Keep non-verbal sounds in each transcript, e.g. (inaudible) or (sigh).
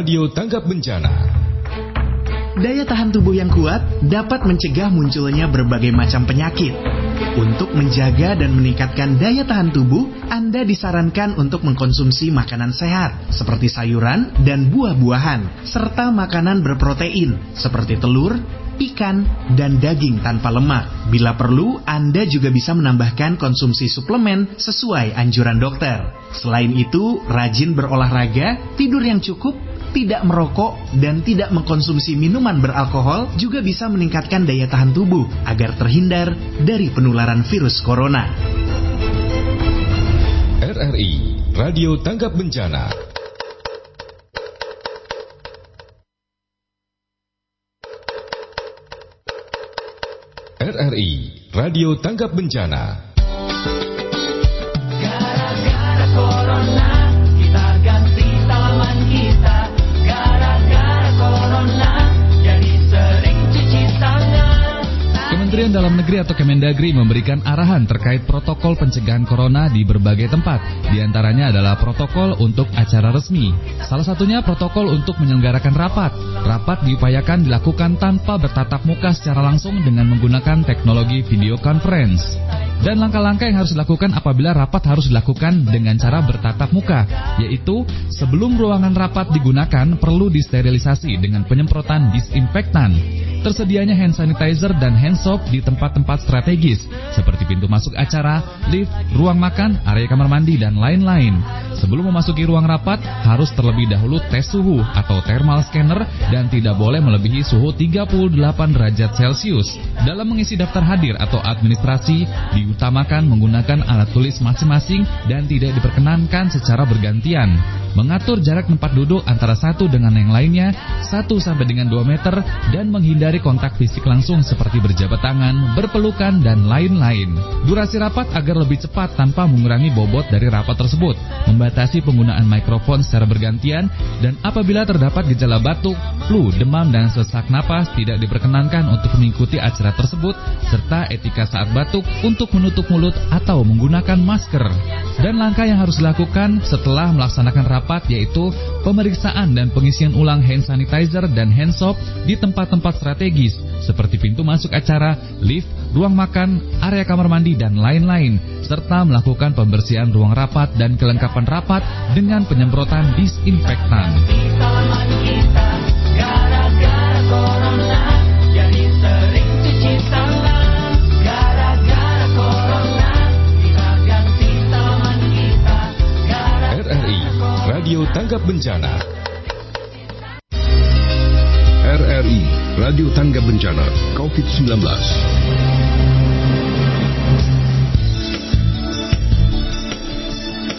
Radio Tanggap Bencana. Daya tahan tubuh yang kuat dapat mencegah munculnya berbagai macam penyakit. Untuk menjaga dan meningkatkan daya tahan tubuh, Anda disarankan untuk mengkonsumsi makanan sehat seperti sayuran dan buah-buahan, serta makanan berprotein seperti telur, ikan, dan daging tanpa lemak. Bila perlu, Anda juga bisa menambahkan konsumsi suplemen sesuai anjuran dokter. Selain itu, rajin berolahraga, tidur yang cukup, tidak merokok, dan tidak mengkonsumsi minuman beralkohol juga bisa meningkatkan daya tahan tubuh agar terhindar dari penularan virus corona. RRI Radio Tanggap Bencana. RRI Radio Tanggap Bencana. Kementerian Dalam Negeri atau Kemendagri memberikan arahan terkait protokol pencegahan corona di berbagai tempat. Di antaranya adalah protokol untuk acara resmi. Salah satunya protokol untuk menyelenggarakan rapat. Rapat diupayakan dilakukan tanpa bertatap muka secara langsung dengan menggunakan teknologi video conference. Dan langkah-langkah yang harus dilakukan apabila rapat harus dilakukan dengan cara bertatap muka, yaitu sebelum ruangan rapat digunakan perlu disterilisasi dengan penyemprotan disinfektan. Tersedianya hand sanitizer dan hand soap di tempat-tempat strategis seperti pintu masuk acara, lift, ruang makan, area kamar mandi dan lain-lain. Sebelum memasuki ruang rapat harus terlebih dahulu tes suhu atau thermal scanner dan tidak boleh melebihi suhu 38 derajat Celcius. Dalam mengisi daftar hadir atau administrasi diutamakan menggunakan alat tulis masing-masing dan tidak diperkenankan secara bergantian. Mengatur jarak tempat duduk antara satu dengan yang lainnya 1 sampai dengan 2 meter dan menghindari kontak fisik langsung seperti berjabat tangan, berpelukan dan lain-lain. Durasi rapat agar lebih cepat tanpa mengurangi bobot dari rapat tersebut. Membatasi penggunaan mikrofon secara bergantian dan apabila terdapat gejala batuk, flu, demam dan sesak napas tidak diperkenankan untuk mengikuti acara tersebut serta etika saat batuk untuk menutup mulut atau menggunakan masker. Dan langkah yang harus dilakukan setelah melaksanakan rapat yaitu pemeriksaan dan pengisian ulang hand sanitizer dan hand soap di tempat-tempat strategis seperti pintu masuk acara, lift, ruang makan, area kamar mandi dan lain-lain serta melakukan pembersihan ruang rapat dan kelengkapan rapat dengan penyemprotan disinfektan. Tanggap Bencana. RRI Radio Tangga Bencana COVID-19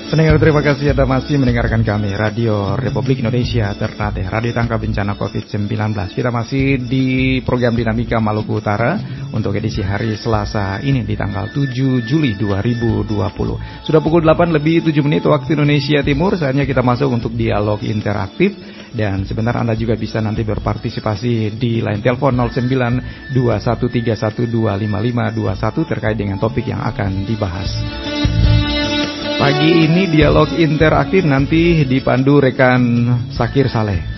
Pendengar terima kasih Anda masih mendengarkan kami Radio Republik Indonesia Ternate Radio Tangga Bencana COVID-19 Kita masih di program Dinamika Maluku Utara Untuk edisi hari Selasa ini di tanggal 7 Juli 2020 Sudah pukul 8 lebih 7 menit waktu Indonesia Timur Saatnya kita masuk untuk dialog interaktif Dan sebentar Anda juga bisa nanti berpartisipasi di line telepon 092131255521 Terkait dengan topik yang akan dibahas Pagi ini dialog interaktif nanti dipandu rekan Sakir Saleh.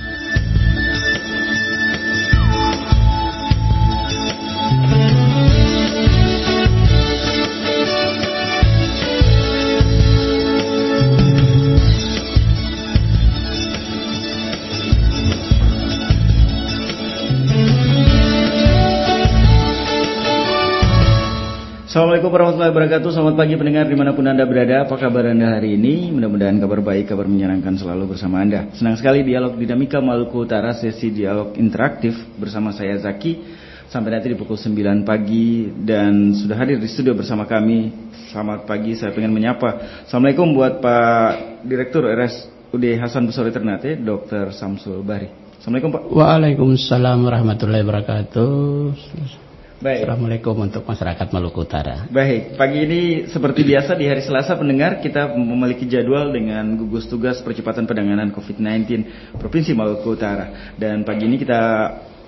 Assalamualaikum warahmatullahi wabarakatuh. Selamat pagi pendengar di mana pun anda berada. Apa kabar anda hari ini? Mudah-mudahan kabar baik, kabar menyenangkan selalu bersama anda. Senang sekali dialog dinamika Maluku Utara Sesi dialog interaktif bersama saya Zaki. Sampai nanti di pukul 9 pagi Dan sudah hadir di studio bersama kami. Selamat pagi, saya pengen menyapa. Assalamualaikum buat Pak Direktur RSUD Hasan Besori Ternate Dr. Samsul Bari Assalamualaikum Pak. Waalaikumsalam warahmatullahi wabarakatuh. Baik Assalamualaikum untuk masyarakat Maluku Utara. Baik, pagi ini seperti biasa di hari Selasa pendengar kita memiliki jadwal dengan gugus tugas percepatan penanganan COVID-19 Provinsi Maluku Utara. Dan pagi ini kita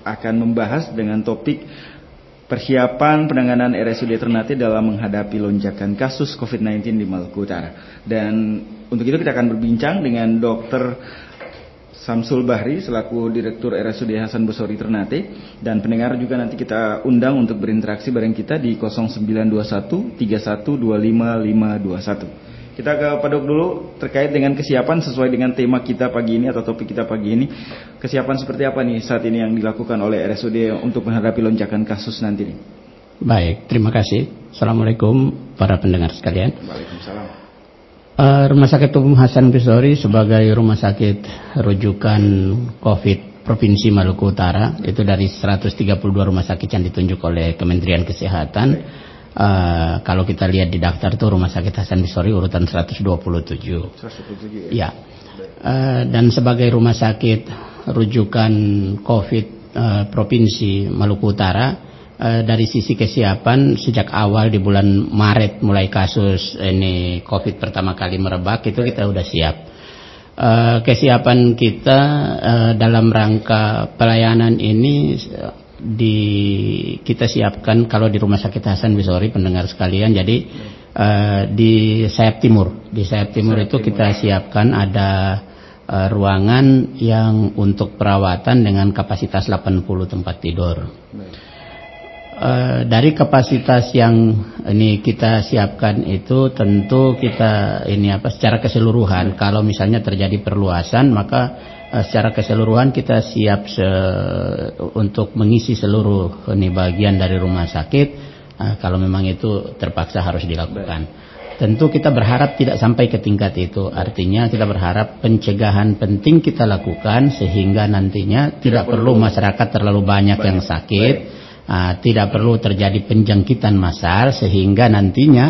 akan membahas dengan topik persiapan penanganan RSUD Ternate dalam menghadapi lonjakan kasus COVID-19 di Maluku Utara. Dan untuk itu kita akan berbincang dengan Dr. Samsul Bahri selaku Direktur RSUD Hasan Besori Ternate dan pendengar juga nanti kita undang untuk berinteraksi bareng kita di 0921 3125 Kita ke Pak Dok dulu terkait dengan kesiapan sesuai dengan tema kita pagi ini atau topik kita pagi ini. Kesiapan seperti apa nih saat ini yang dilakukan oleh RSUD untuk menghadapi lonjakan kasus nanti nih? Baik, terima kasih. Assalamualaikum para pendengar sekalian. Waalaikumsalam. Uh, Rumah Sakit Umum Hasan Bisori sebagai rumah sakit rujukan COVID Provinsi Maluku Utara itu dari 132 rumah sakit yang ditunjuk oleh Kementerian Kesehatan. Uh, kalau kita lihat di daftar itu Rumah Sakit Hasan Bisori urutan 127. 127 ya. Ya. Uh, dan sebagai rumah sakit rujukan COVID uh, Provinsi Maluku Utara Eh, dari sisi kesiapan sejak awal di bulan Maret mulai kasus ini COVID pertama kali merebak itu kita udah siap. Uh, kesiapan kita uh, dalam rangka pelayanan ini di kita siapkan kalau di Rumah Sakit Hasan Bisori pendengar sekalian jadi uh, di sayap timur di sayap timur sayap itu timur. kita siapkan ada uh, ruangan yang untuk perawatan dengan kapasitas 80 tempat tidur. Baik. Uh, dari kapasitas yang ini kita siapkan itu tentu kita ini apa secara keseluruhan kalau misalnya terjadi perluasan maka uh, secara keseluruhan kita siap se untuk mengisi seluruh ini bagian dari rumah sakit uh, kalau memang itu terpaksa harus dilakukan. Tentu kita berharap tidak sampai ke tingkat itu. Artinya kita berharap pencegahan penting kita lakukan sehingga nantinya tidak, tidak perlu masyarakat terlalu banyak, banyak. yang sakit. Baik tidak perlu terjadi penjangkitan massal sehingga nantinya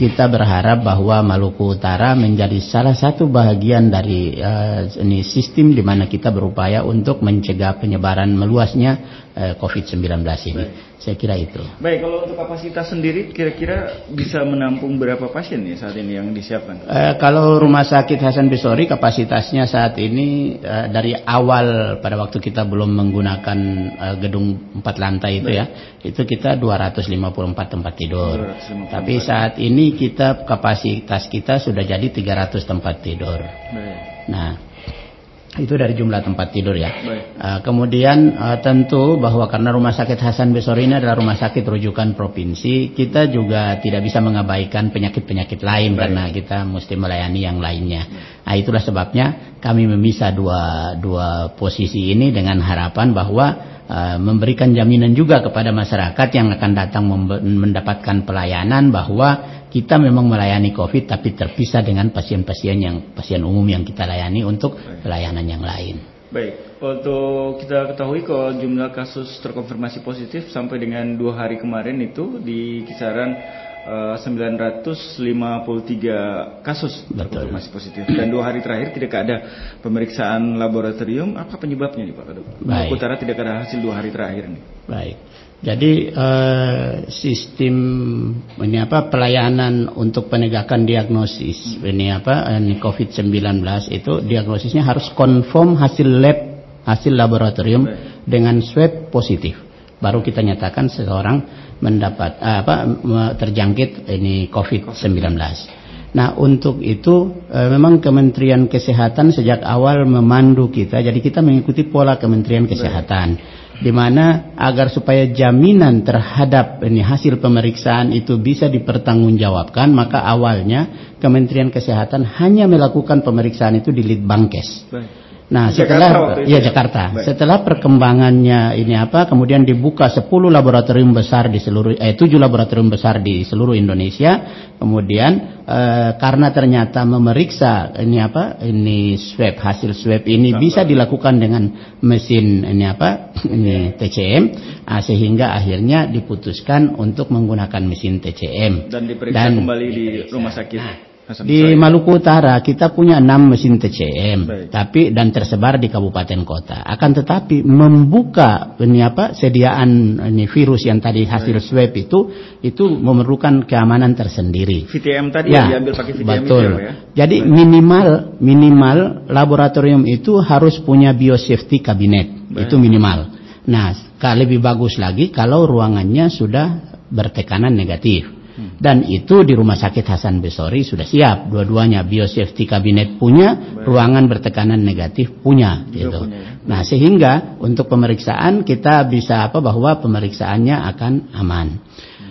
kita berharap bahwa Maluku Utara menjadi salah satu bagian dari uh, ini sistem di mana kita berupaya untuk mencegah penyebaran meluasnya uh, COVID-19 ini. Baik. Saya kira itu. Baik, kalau untuk kapasitas sendiri kira-kira bisa menampung berapa pasien nih saat ini yang disiapkan? Uh, kalau Rumah Sakit Hasan Bisori kapasitasnya saat ini uh, dari awal pada waktu kita belum menggunakan uh, gedung empat lantai itu Baik. ya, itu kita 254 tempat tidur. 254. Tapi saat ini kita kapasitas kita sudah jadi 300 tempat tidur. Baik. Nah, itu dari jumlah tempat tidur ya. Uh, kemudian uh, tentu bahwa karena Rumah Sakit Hasan Besori ini adalah rumah sakit rujukan provinsi, kita juga tidak bisa mengabaikan penyakit-penyakit lain Baik. karena kita mesti melayani yang lainnya. Nah, itulah sebabnya kami memisah dua dua posisi ini dengan harapan bahwa uh, memberikan jaminan juga kepada masyarakat yang akan datang mendapatkan pelayanan bahwa kita memang melayani COVID tapi terpisah dengan pasien-pasien yang pasien umum yang kita layani untuk pelayanan yang lain. Baik, untuk kita ketahui kalau jumlah kasus terkonfirmasi positif sampai dengan dua hari kemarin itu di kisaran uh, 953 kasus terkonfirmasi positif dan dua hari terakhir tidak ada pemeriksaan laboratorium. Apa penyebabnya nih Pak Kaduk? Utara tidak ada hasil dua hari terakhir nih. Baik. Jadi eh, sistem ini apa pelayanan untuk penegakan diagnosis ini apa ini COVID-19 itu diagnosisnya harus konform hasil lab hasil laboratorium dengan swab positif. Baru kita nyatakan seseorang mendapat eh, apa terjangkit ini COVID-19. Nah untuk itu e, memang Kementerian Kesehatan sejak awal memandu kita, jadi kita mengikuti pola Kementerian Kesehatan di mana agar supaya jaminan terhadap ini hasil pemeriksaan itu bisa dipertanggungjawabkan maka awalnya Kementerian Kesehatan hanya melakukan pemeriksaan itu di Litbangkes. Nah, setelah ya, ya Jakarta. Baik. Setelah perkembangannya ini apa? Kemudian dibuka 10 laboratorium besar di seluruh eh 7 laboratorium besar di seluruh Indonesia. Kemudian eh, karena ternyata memeriksa ini apa? Ini swab hasil swab ini nah, bisa dilakukan dengan mesin ini apa? (clears throat) Ini TCM ah, sehingga akhirnya diputuskan untuk menggunakan mesin TCM dan diperiksa dan, kembali di rumah sakit. Nah, di Maluku Utara kita punya enam mesin TCM, Baik. tapi dan tersebar di kabupaten kota. Akan tetapi membuka ini apa sediaan ini virus yang tadi hasil Baik. swab itu itu memerlukan keamanan tersendiri. VTM tadi ya, diambil pakai VTM betul. itu ya. Jadi Baik. minimal minimal laboratorium itu harus punya biosafety kabinet. Baik. Itu minimal. Nah, lebih bagus lagi kalau ruangannya sudah bertekanan negatif. Dan itu di Rumah Sakit Hasan Besori sudah siap dua-duanya biosafety kabinet punya, ruangan bertekanan negatif punya gitu. Nah, sehingga untuk pemeriksaan kita bisa apa bahwa pemeriksaannya akan aman.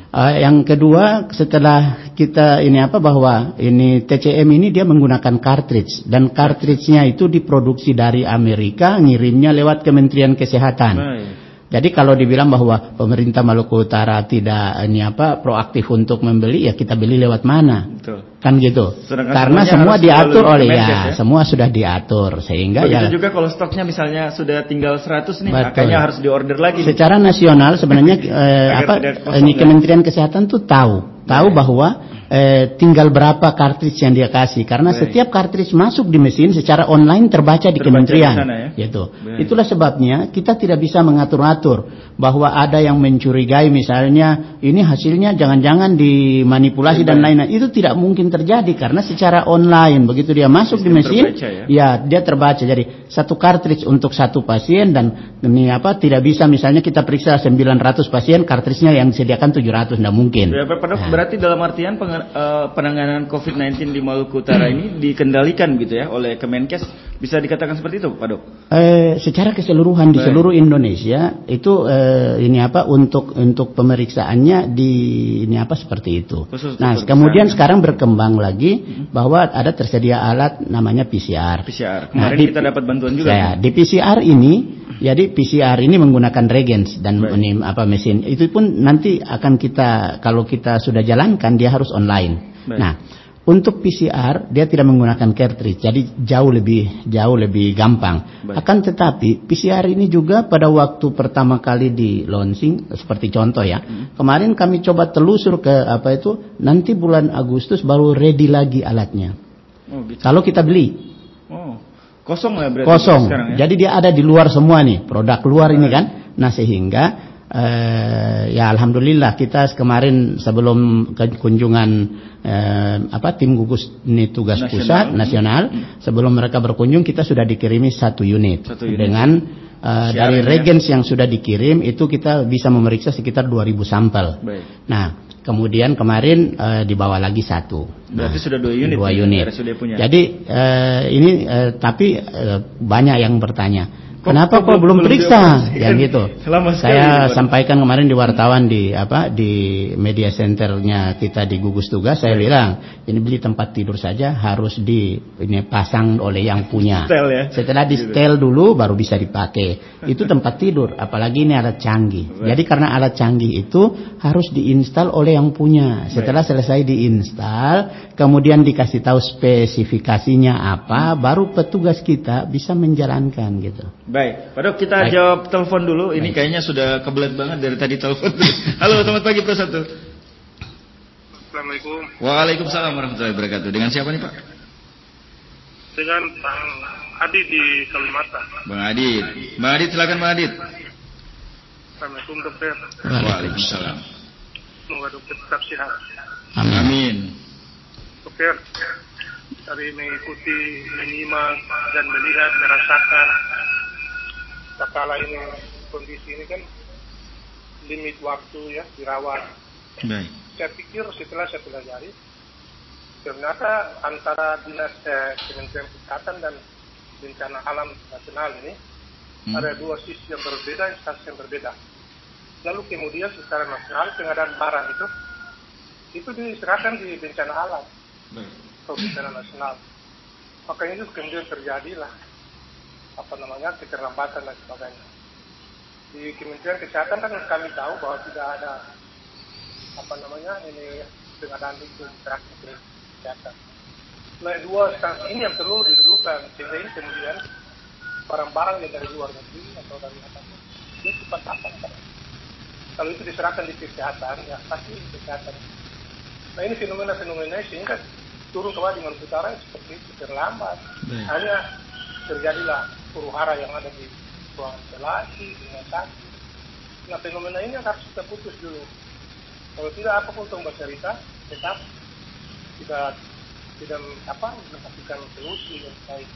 Eh, yang kedua setelah kita ini apa bahwa ini TCM ini dia menggunakan cartridge dan cartridge-nya itu diproduksi dari Amerika ngirimnya lewat Kementerian Kesehatan. Baik. Jadi kalau dibilang bahwa pemerintah Maluku Utara tidak ini apa proaktif untuk membeli ya kita beli lewat mana? Betul. Kan gitu. Sedangkan Karena semua diatur oleh ya, ya? semua sudah diatur sehingga Begitu ya juga kalau stoknya misalnya sudah tinggal 100 nih, Betul. makanya harus diorder lagi. nih. Secara nasional sebenarnya (laughs) eh, apa ini ya. Kementerian Kesehatan tuh tahu, tahu bahwa eh, tinggal berapa cartridge yang dia kasih karena Baik. setiap cartridge masuk di mesin secara online terbaca di Terbaca kementerian. di sana ya? Gitu. Baik. Itulah sebabnya kita tidak bisa mengatur-atur bahwa ada yang mencurigai misalnya ini hasilnya jangan-jangan dimanipulasi dan lain-lain. Itu tidak mungkin terjadi karena secara online begitu dia masuk di Sistem mesin terbaca ya? Ya, dia terbaca. Jadi satu cartridge untuk satu pasien dan ini apa tidak bisa misalnya kita periksa 900 pasien, cartridge-nya yang disediakan 700 tidak mungkin. Ya, Nah. berarti dalam artian eh, penanganan COVID-19 di Maluku Utara ini dikendalikan gitu ya oleh Kemenkes, bisa dikatakan seperti itu, Pak Dok? Eh, secara keseluruhan di seluruh Indonesia itu eh, ini apa untuk untuk pemeriksaannya di ini apa seperti itu. Khusus Nah, kemudian sekarang berkembang lagi bahwa ada tersedia alat namanya PCR. PCR. Nah, Kemarin di- kita dapat bantuan juga. Ya, kan? di PCR ini, jadi PCR ini menggunakan regens dan Baik. ini apa mesin. Itu pun nanti akan kita kalau kita sudah jalankan dia harus online. Baik. Nah, untuk PCR dia tidak menggunakan cartridge, jadi jauh lebih jauh lebih gampang. Baik. Akan tetapi PCR ini juga pada waktu pertama kali di launching seperti contoh ya. Hmm. Kemarin kami coba telusur ke apa itu nanti bulan Agustus baru ready lagi alatnya. Oh, gitu. Kalau kita beli Oh, kosong ya berarti kosong. sekarang ya? Jadi dia ada di luar semua nih, produk luar ini kan. Nah sehingga eh, ya alhamdulillah kita kemarin sebelum kunjungan eh, apa tim gugus ini tugas Nasional. pusat nasional sebelum mereka berkunjung kita sudah dikirimi satu unit, Satu unit. dengan eh, dari ya? regens yang sudah dikirim itu kita bisa memeriksa sekitar 2000 sampel. Baik. Nah kemudian kemarin eh, dibawa lagi satu. Berarti Nah, sudah dua unit. dua ya, unit. Punya. Jadi eh, ini eh, tapi eh, banyak yang bertanya. Kenapa kok kok, belum- periksa? Yang gitu. (laughs) Lama sekali Saya sampaikan kemarin di wartawan di apa di media centernya kita di gugus tugas. Saya bilang ini beli tempat tidur saja harus di ini pasang oleh yang punya. Setel ya? Setelah di Gitu. setel dulu baru bisa dipakai. Itu tempat tidur. Apalagi ini alat canggih. Jadi karena alat canggih itu harus diinstal oleh yang punya. Setelah selesai diinstal, kemudian dikasih tahu spesifikasinya apa, baru petugas kita bisa menjalankan gitu. Baik, Pak Dok kita Baik. jawab telepon dulu. Ini kayaknya sudah kebelet banget dari tadi telepon. (laughs) Halo, selamat pagi Pro Satu. Assalamualaikum Waalaikumsalam warahmatullahi wabarakatuh. Dengan siapa nih Pak? dengan Bang Adi di Kalimantan. Bang Adit. Bang Adit silakan Bang Adit. Assalamualaikum dokter. Waalaikumsalam. Semoga dokter tetap sehat. Amin. Dokter, dari mengikuti, menyimak dan melihat, merasakan kala ini kondisi ini kan limit waktu ya dirawat. Baik. Saya pikir setelah saya pelajari ternyata antara dinas eh, Kementerian Kesehatan dan bencana alam nasional ini Hmm. ada dua sisi yang berbeda, instansi yang berbeda. Lalu kemudian secara nasional pengadaan barang itu itu diserahkan di bencana alam atau bencana nasional. Makanya itu kemudian terjadilah apa namanya keterlambatan dan sebagainya. Di Kementerian Kesehatan kan kami tahu bahwa tidak ada apa namanya ini pengadaan itu ke kesehatan. Nah dua instansi ini yang perlu didudukan sehingga ini kemudian barang-barang yang dari luar negeri atau dari apa dia cepat datang. Kalau itu diserahkan di kesehatan ya pasti di kesehatan. Nah ini fenomena-fenomena sehingga turun ke bawah di Maluku Utara seperti itu terlambat. Hanya terjadilah huru hara yang ada di ruangan isolasi, di rumah sakit. Nah fenomena ini harus kita putus dulu. Kalau tidak apa pun untuk Mbak cerita, tetap tidak tidak apa mendapatkan solusi yang baik.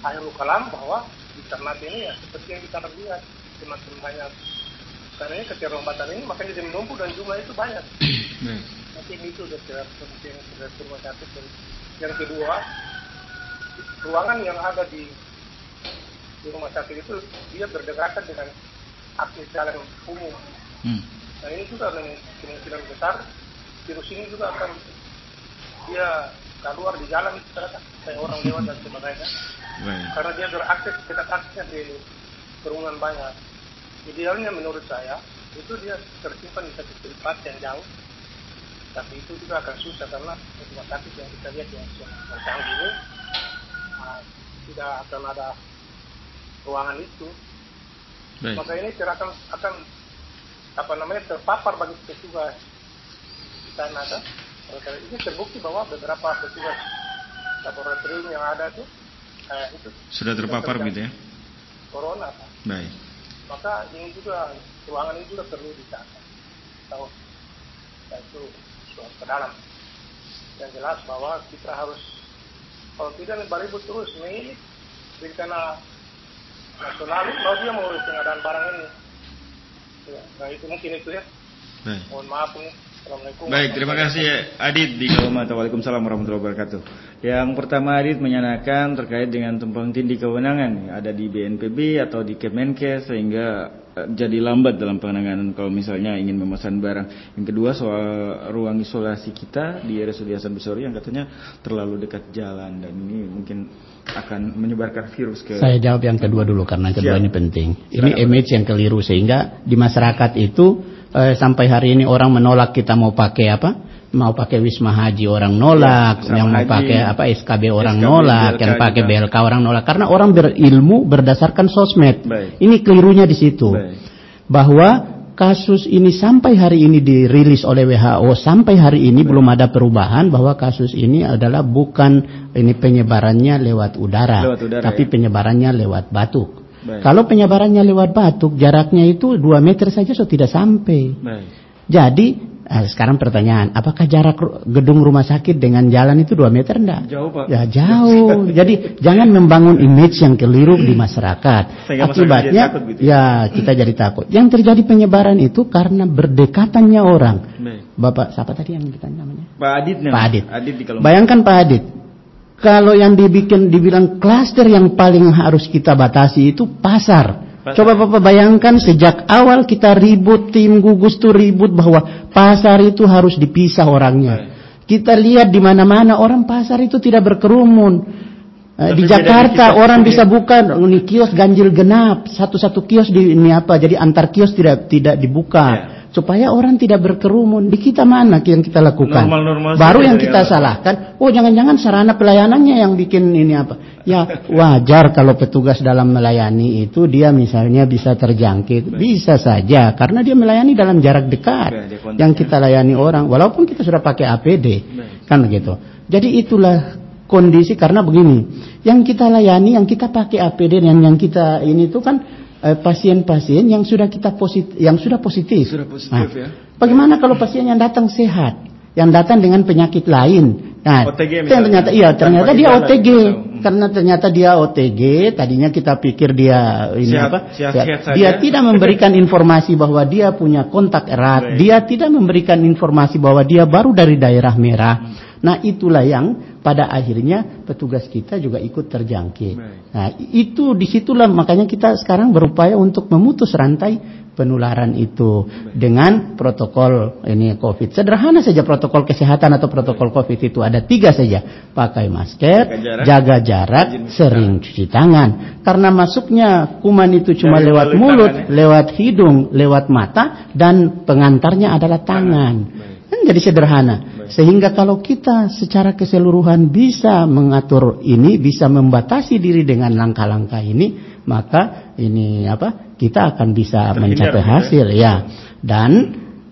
Akhir kalam bahwa di ternak ini ya seperti yang kita lihat semakin banyak karena ini keterlambatan ini makanya dia menumpuk dan jumlah itu banyak. Baik. (coughs) Mungkin itu dokter mungkin dari rumah sakit. Dan yang kedua, ruangan yang ada di di rumah sakit itu dia berdekatan dengan akses jalan umum. Hmm. Nah ini juga dengan kemungkinan besar virus ini juga akan dia keluar di jalan itu ternyata kayak orang lewat dan sebagainya. (laughs) Baik. Karena dia berakses dekat aksesnya di kerumunan banyak. Idealnya menurut saya itu dia tersimpan di satu tempat yang jauh. Tapi itu juga akan susah karena rumah sakit yang kita lihat yang canggih ini ah, tidak akan ada ruangan itu. Baik. Maka ini akan akan apa namanya terpapar bagi petugas di sana kan. Karena Ini terbukti bahwa beberapa petugas laboratorium yang ada itu eh, itu Sudah terpapar gitu ya? corona Pak. Baik. Maka ini juga ruangan ini juga perlu ditata. Tahu itu soal ke dalam. Yang jelas bahwa kita harus kalau tidak beribut terus ini nasional kalau dia mau pengadaan barang ini. Ya, nah itu mungkin itu ya. Baik. Mohon maaf nih. Baik, terima kasih ya, Adit di Kalimantan. Waalaikumsalam warahmatullahi wabarakatuh. Yang pertama Adit menyatakan terkait dengan tumpang tindih kewenangan ada di BNPB atau di Kemenkes sehingga eh, jadi lambat dalam penanganan kalau misalnya ingin memesan barang. Yang kedua soal ruang isolasi kita di RSUD Hasan Besori yang katanya terlalu dekat jalan dan ini mungkin akan menyebarkan virus ke Saya jawab yang kedua dulu karena kedua Siap. ini penting. Ini Silakan. image yang keliru sehingga di masyarakat itu eh, sampai hari ini orang menolak kita mau pakai apa? Mau pakai Wisma Haji orang nolak, Ya, yang mau Haji, pakai apa SKB orang SKB, nolak, BLK yang pakai juga. BLK orang nolak karena orang berilmu berdasarkan sosmed. Baik. Ini kelirunya di situ. Baik. Bahwa kasus ini sampai hari ini dirilis oleh WHO sampai hari ini belum ada perubahan bahwa kasus ini adalah bukan ini penyebarannya lewat udara, Lewat udara, tapi ya. penyebarannya lewat batuk. Baik. Kalau penyebarannya lewat batuk, jaraknya itu 2 meter saja so tidak sampai. Baik. Jadi, sekarang pertanyaan, apakah jarak gedung rumah sakit dengan jalan itu 2 meter enggak? Jauh, Pak. Ya jauh. (laughs) Jadi jangan membangun image yang keliru di masyarakat. Sehingga masyarakat Akibatnya, takut gitu ya kita jadi takut. Yang terjadi penyebaran itu karena berdekatannya orang. Baik. Bapak, siapa tadi yang ditanya namanya? Pak Adit nih. Pak Adit. Adit. Bayangkan Pak Adit, kalau yang dibikin dibilang klaster yang paling harus kita batasi itu pasar. Coba Bapak bayangkan sejak awal kita ribut tim gugus tuh ribut bahwa pasar itu harus dipisah orangnya. Kita lihat di mana-mana orang pasar itu tidak berkerumun. Eh, Tapi di di Jakarta kita, orang ya. bisa buka ini kios ganjil genap, satu-satu kios di ini apa? Jadi antar kios tidak tidak dibuka Ya. Supaya orang tidak berkerumun. Di kita mana yang kita lakukan? Normal-normal Baru saja yang kita awal. salahkan, oh jangan-jangan sarana pelayanannya yang bikin ini apa? Ya wajar kalau petugas dalam melayani itu dia misalnya bisa terjangkit, bisa saja karena dia melayani dalam jarak dekat. Kontaknya. Yang kita layani orang, walaupun kita sudah pakai APD, kan begitu. Jadi itulah kondisi karena begini, yang kita layani, yang kita pakai APD dan yang kita ini itu kan pasien-pasien yang sudah kita positif, yang sudah positif. Sudah positif, ya. Bagaimana kalau pasien yang datang sehat, yang datang dengan penyakit lain? Nah, OTG yang ternyata misalnya. iya, ternyata dia OTG. gitu. Karena ternyata dia OTG, tadinya kita pikir dia ini Sehat- apa? sehat- sehat saja. dia tidak memberikan informasi bahwa dia punya kontak erat, Baik. dia tidak memberikan informasi bahwa dia baru dari daerah merah. Nah, itulah yang pada akhirnya petugas kita juga ikut terjangkit. Baik. Nah, itu di situlah makanya kita sekarang berupaya untuk memutus rantai penularan itu dengan protokol ini COVID. Sederhana saja protokol kesehatan atau protokol COVID itu ada tiga saja: pakai masker, Jaga jarak, jaga sering cuci tangan. Karena masuknya kuman itu cuma Dari lewat mulut, tangan, ya? lewat hidung, lewat mata, dan pengantarnya adalah tangan. Jadi sederhana. Sehingga kalau kita secara keseluruhan bisa mengatur ini, bisa membatasi diri dengan langkah-langkah ini, maka ini apa? Kita akan bisa Terhindar mencapai gitu ya? hasil ya. Dan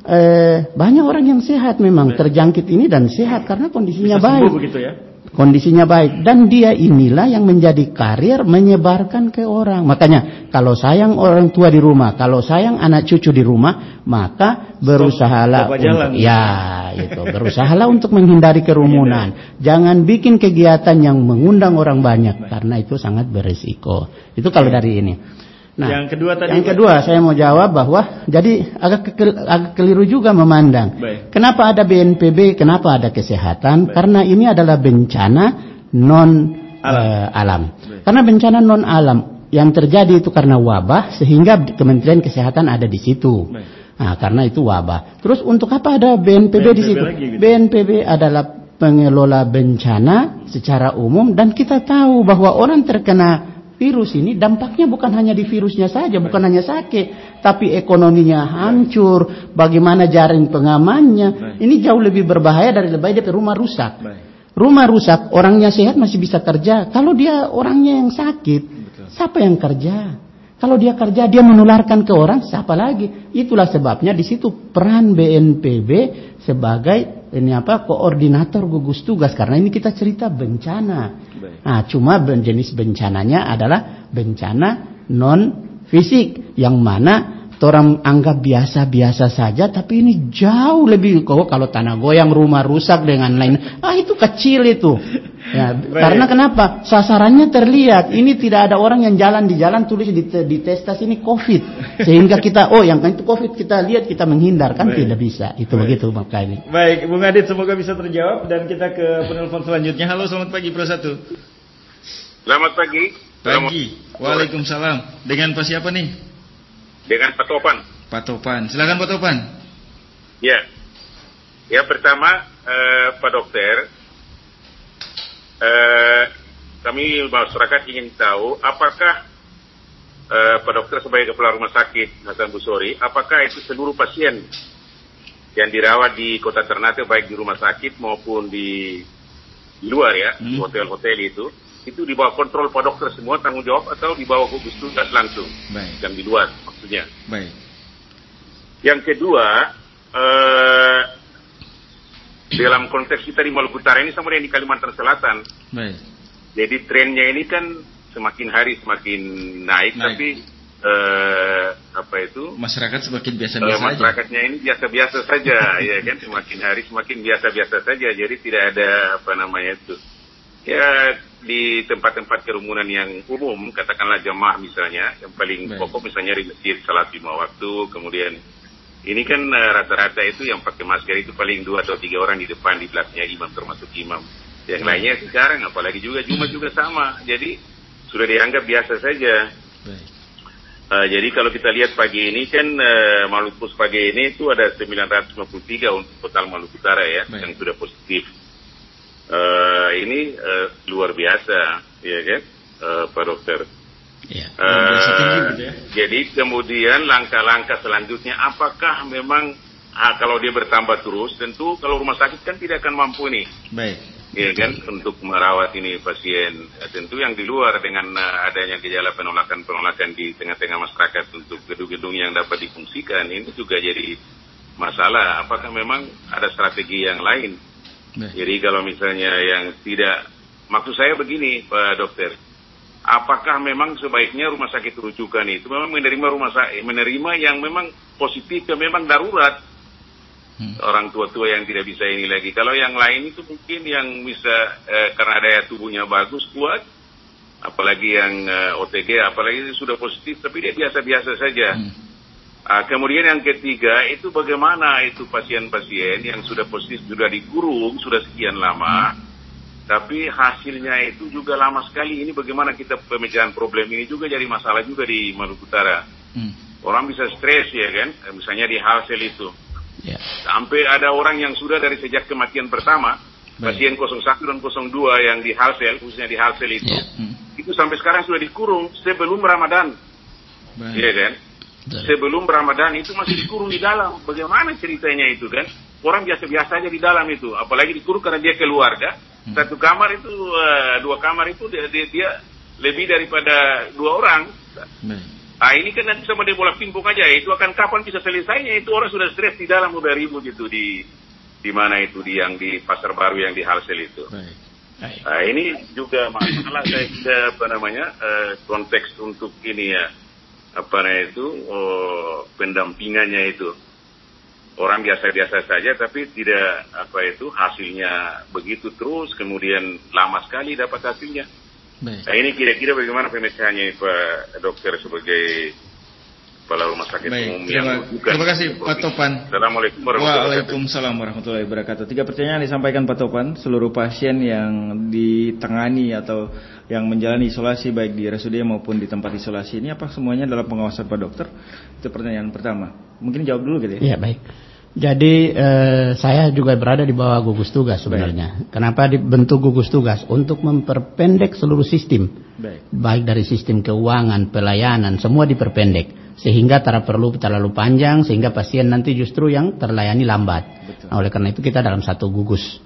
eh, banyak orang yang sehat memang terjangkit ini dan sehat karena kondisinya Bisa baik begitu ya. kondisinya baik dan dia inilah yang menjadi karir menyebarkan ke orang makanya kalau sayang orang tua di rumah kalau sayang anak cucu di rumah maka berusahalah jalan. untuk ya itu berusahalah untuk menghindari kerumunan jangan bikin kegiatan yang mengundang orang banyak karena itu sangat berisiko itu kalau dari ini Nah, Yang kedua tadi, Yang kedua saya mau jawab bahwa jadi agak kekel- agak keliru juga memandang. Baik. Kenapa ada BNPB? Kenapa ada kesehatan? Karena ini adalah bencana non eh, alam. Karena bencana non alam yang terjadi itu karena wabah sehingga Kementerian Kesehatan ada di situ. Nah, karena itu wabah. Terus untuk apa ada BNPB, di BNPB situ? lagi gitu. BNPB adalah pengelola bencana secara umum dan kita tahu bahwa orang terkena virus ini dampaknya bukan hanya di virusnya saja, bukan hanya sakit, tapi ekonominya hancur, bagaimana jaring pengamannya. Ini jauh lebih berbahaya dari lebih dari rumah rusak. Rumah rusak, orangnya sehat masih bisa kerja. Kalau dia orangnya yang sakit, siapa yang kerja? Kalau dia kerja, dia menularkan ke orang, siapa lagi? Itulah sebabnya di situ peran BNPB sebagai ini apa koordinator gugus tugas karena ini kita cerita bencana. Nah, cuma jenis bencananya adalah bencana non fisik yang mana orang anggap biasa-biasa saja tapi ini jauh lebih kok kalau tanah goyang rumah rusak dengan lain ah itu kecil itu ya, karena kenapa sasarannya terlihat ini tidak ada orang yang jalan di jalan tulis di, di testas ini covid sehingga kita oh yang itu covid kita lihat kita menghindar kan Baik. tidak bisa itu begitu makanya Baik, Bung Adit semoga bisa terjawab dan kita ke penelpon selanjutnya. Halo, selamat pagi Pro 1. Selamat pagi. Pagi. Waalaikumsalam. Dengan Pak siapa nih? Dengan Pak Topan. Pak Topan. Silakan Pak Topan. Ya. Ya pertama eh, Pak Dokter, eh, kami masyarakat ingin tahu apakah eh, Pak Dokter sebagai kepala rumah sakit Hasan Busori, apakah itu seluruh pasien yang dirawat di kota Ternate baik di rumah sakit maupun di, di luar ya, di hotel-hotel itu, itu di bawah kontrol Pak Dokter semua tanggung jawab atau di bawah gugus tugas langsung, Baik. yang di luar maksudnya. Baik. Yang kedua, eh, dalam konteks kita di Maluku Utara ini sama dengan di Kalimantan Selatan. Baik. Jadi trennya ini kan semakin hari semakin naik, Naik. tapi eh, apa itu? Masyarakat semakin eh, biasa-biasa aja. masyarakatnya ini biasa-biasa saja, (laughs) ya kan? Semakin hari semakin biasa-biasa saja. Jadi tidak ada apa namanya itu. Ya di tempat-tempat kerumunan yang umum, katakanlah jamaah misalnya, yang paling Baik. pokok misalnya di masjid salat lima waktu, kemudian ini kan eh, rata-rata itu yang pakai masker itu paling dua atau tiga orang di depan di belakangnya imam termasuk imam. Yang Baik. lainnya sekarang apalagi juga Jumat juga sama. Jadi sudah dianggap biasa saja. Baik. Eh, jadi kalau kita lihat pagi ini kan eh, Maluku pagi ini itu ada 953 untuk total Maluku Utara ya Baik. yang sudah positif. Eh, ini eh, luar biasa, ya kan, eh, Pak Dokter. Iya. Eh, tinggi gitu ya. Jadi kemudian langkah-langkah selanjutnya, apakah memang ah, kalau dia bertambah terus, tentu kalau rumah sakit kan tidak akan mampu nih, Baik. ya kan, untuk merawat ini pasien. Tentu yang di luar dengan eh, adanya gejala penolakan-penolakan di tengah-tengah masyarakat untuk gedung-gedung yang dapat difungsikan, ini juga jadi masalah. Apakah memang ada strategi yang lain? Baik. Jadi kalau misalnya yang tidak, maksud saya begini Pak Dokter, apakah memang sebaiknya rumah sakit rujukan itu memang menerima rumah sakit, menerima yang memang positif, yang memang darurat, Hmm. orang tua-tua yang tidak bisa ini lagi. Kalau yang lain itu mungkin yang bisa eh, karena daya tubuhnya bagus, kuat, apalagi yang eh, OTG, apalagi sudah positif, tapi dia biasa-biasa saja. Hmm. Ah, kemudian yang ketiga itu bagaimana itu pasien-pasien yang sudah positif sudah dikurung sudah sekian lama, tapi hasilnya itu juga lama sekali. Ini bagaimana kita pemecahan problem ini juga jadi masalah juga di Maluku Utara. Hmm. Orang bisa stres ya kan, misalnya di Halsel itu. Ya. Sampai ada orang yang sudah dari sejak kematian pertama, Baik. pasien 01 dan 02 yang di Halsel, khususnya di Halsel itu, Ya. Hmm. itu sampai sekarang sudah dikurung sebelum Ramadan. Baik. Iya kan? Betul. sebelum Ramadan itu masih dikurung di dalam. Bagaimana ceritanya itu kan? Orang biasa-biasa aja di dalam itu. Apalagi dikurung karena dia keluarga. Hmm. Satu kamar itu, eh, dua kamar itu dia, dia, dia lebih daripada dua orang. Baik. Ah ini kan nanti sama dia bola pingpong aja. Itu akan kapan bisa selesainya? Itu orang sudah stres di dalam udah ribut itu di di mana itu di yang di pasar baru yang di Halsel itu. Baik. Baik. Nah, ini juga masalah saya apa namanya eh, konteks untuk ini ya apa namanya itu oh, pendampingannya itu orang biasa-biasa saja tapi tidak apa itu hasilnya begitu terus kemudian lama sekali dapat hasilnya Baik. Nah ini kira-kira bagaimana pemecahannya Pak Dokter sebagai kepala rumah sakit Baik, umum terima, yang bukan terima kasih Pak Topan. Assalamualaikum warahmatullahi wabarakatuh. Waalaikumsalam warahmatullahi wabarakatuh. Tiga pertanyaan disampaikan Pak Topan. Seluruh pasien yang ditangani atau yang menjalani isolasi baik di RSUD maupun di tempat isolasi ini apa semuanya dalam pengawasan Pak Dokter? Itu pertanyaan pertama. Mungkin jawab dulu gitu ya. Iya baik. Jadi eh, saya juga berada di bawah gugus tugas sebenarnya. Kenapa dibentuk gugus tugas? Untuk memperpendek seluruh sistem. Baik. Baik dari sistem keuangan, pelayanan, semua diperpendek. Sehingga tidak perlu terlalu panjang, sehingga pasien nanti justru yang terlayani lambat. Nah, oleh karena itu kita dalam satu gugus.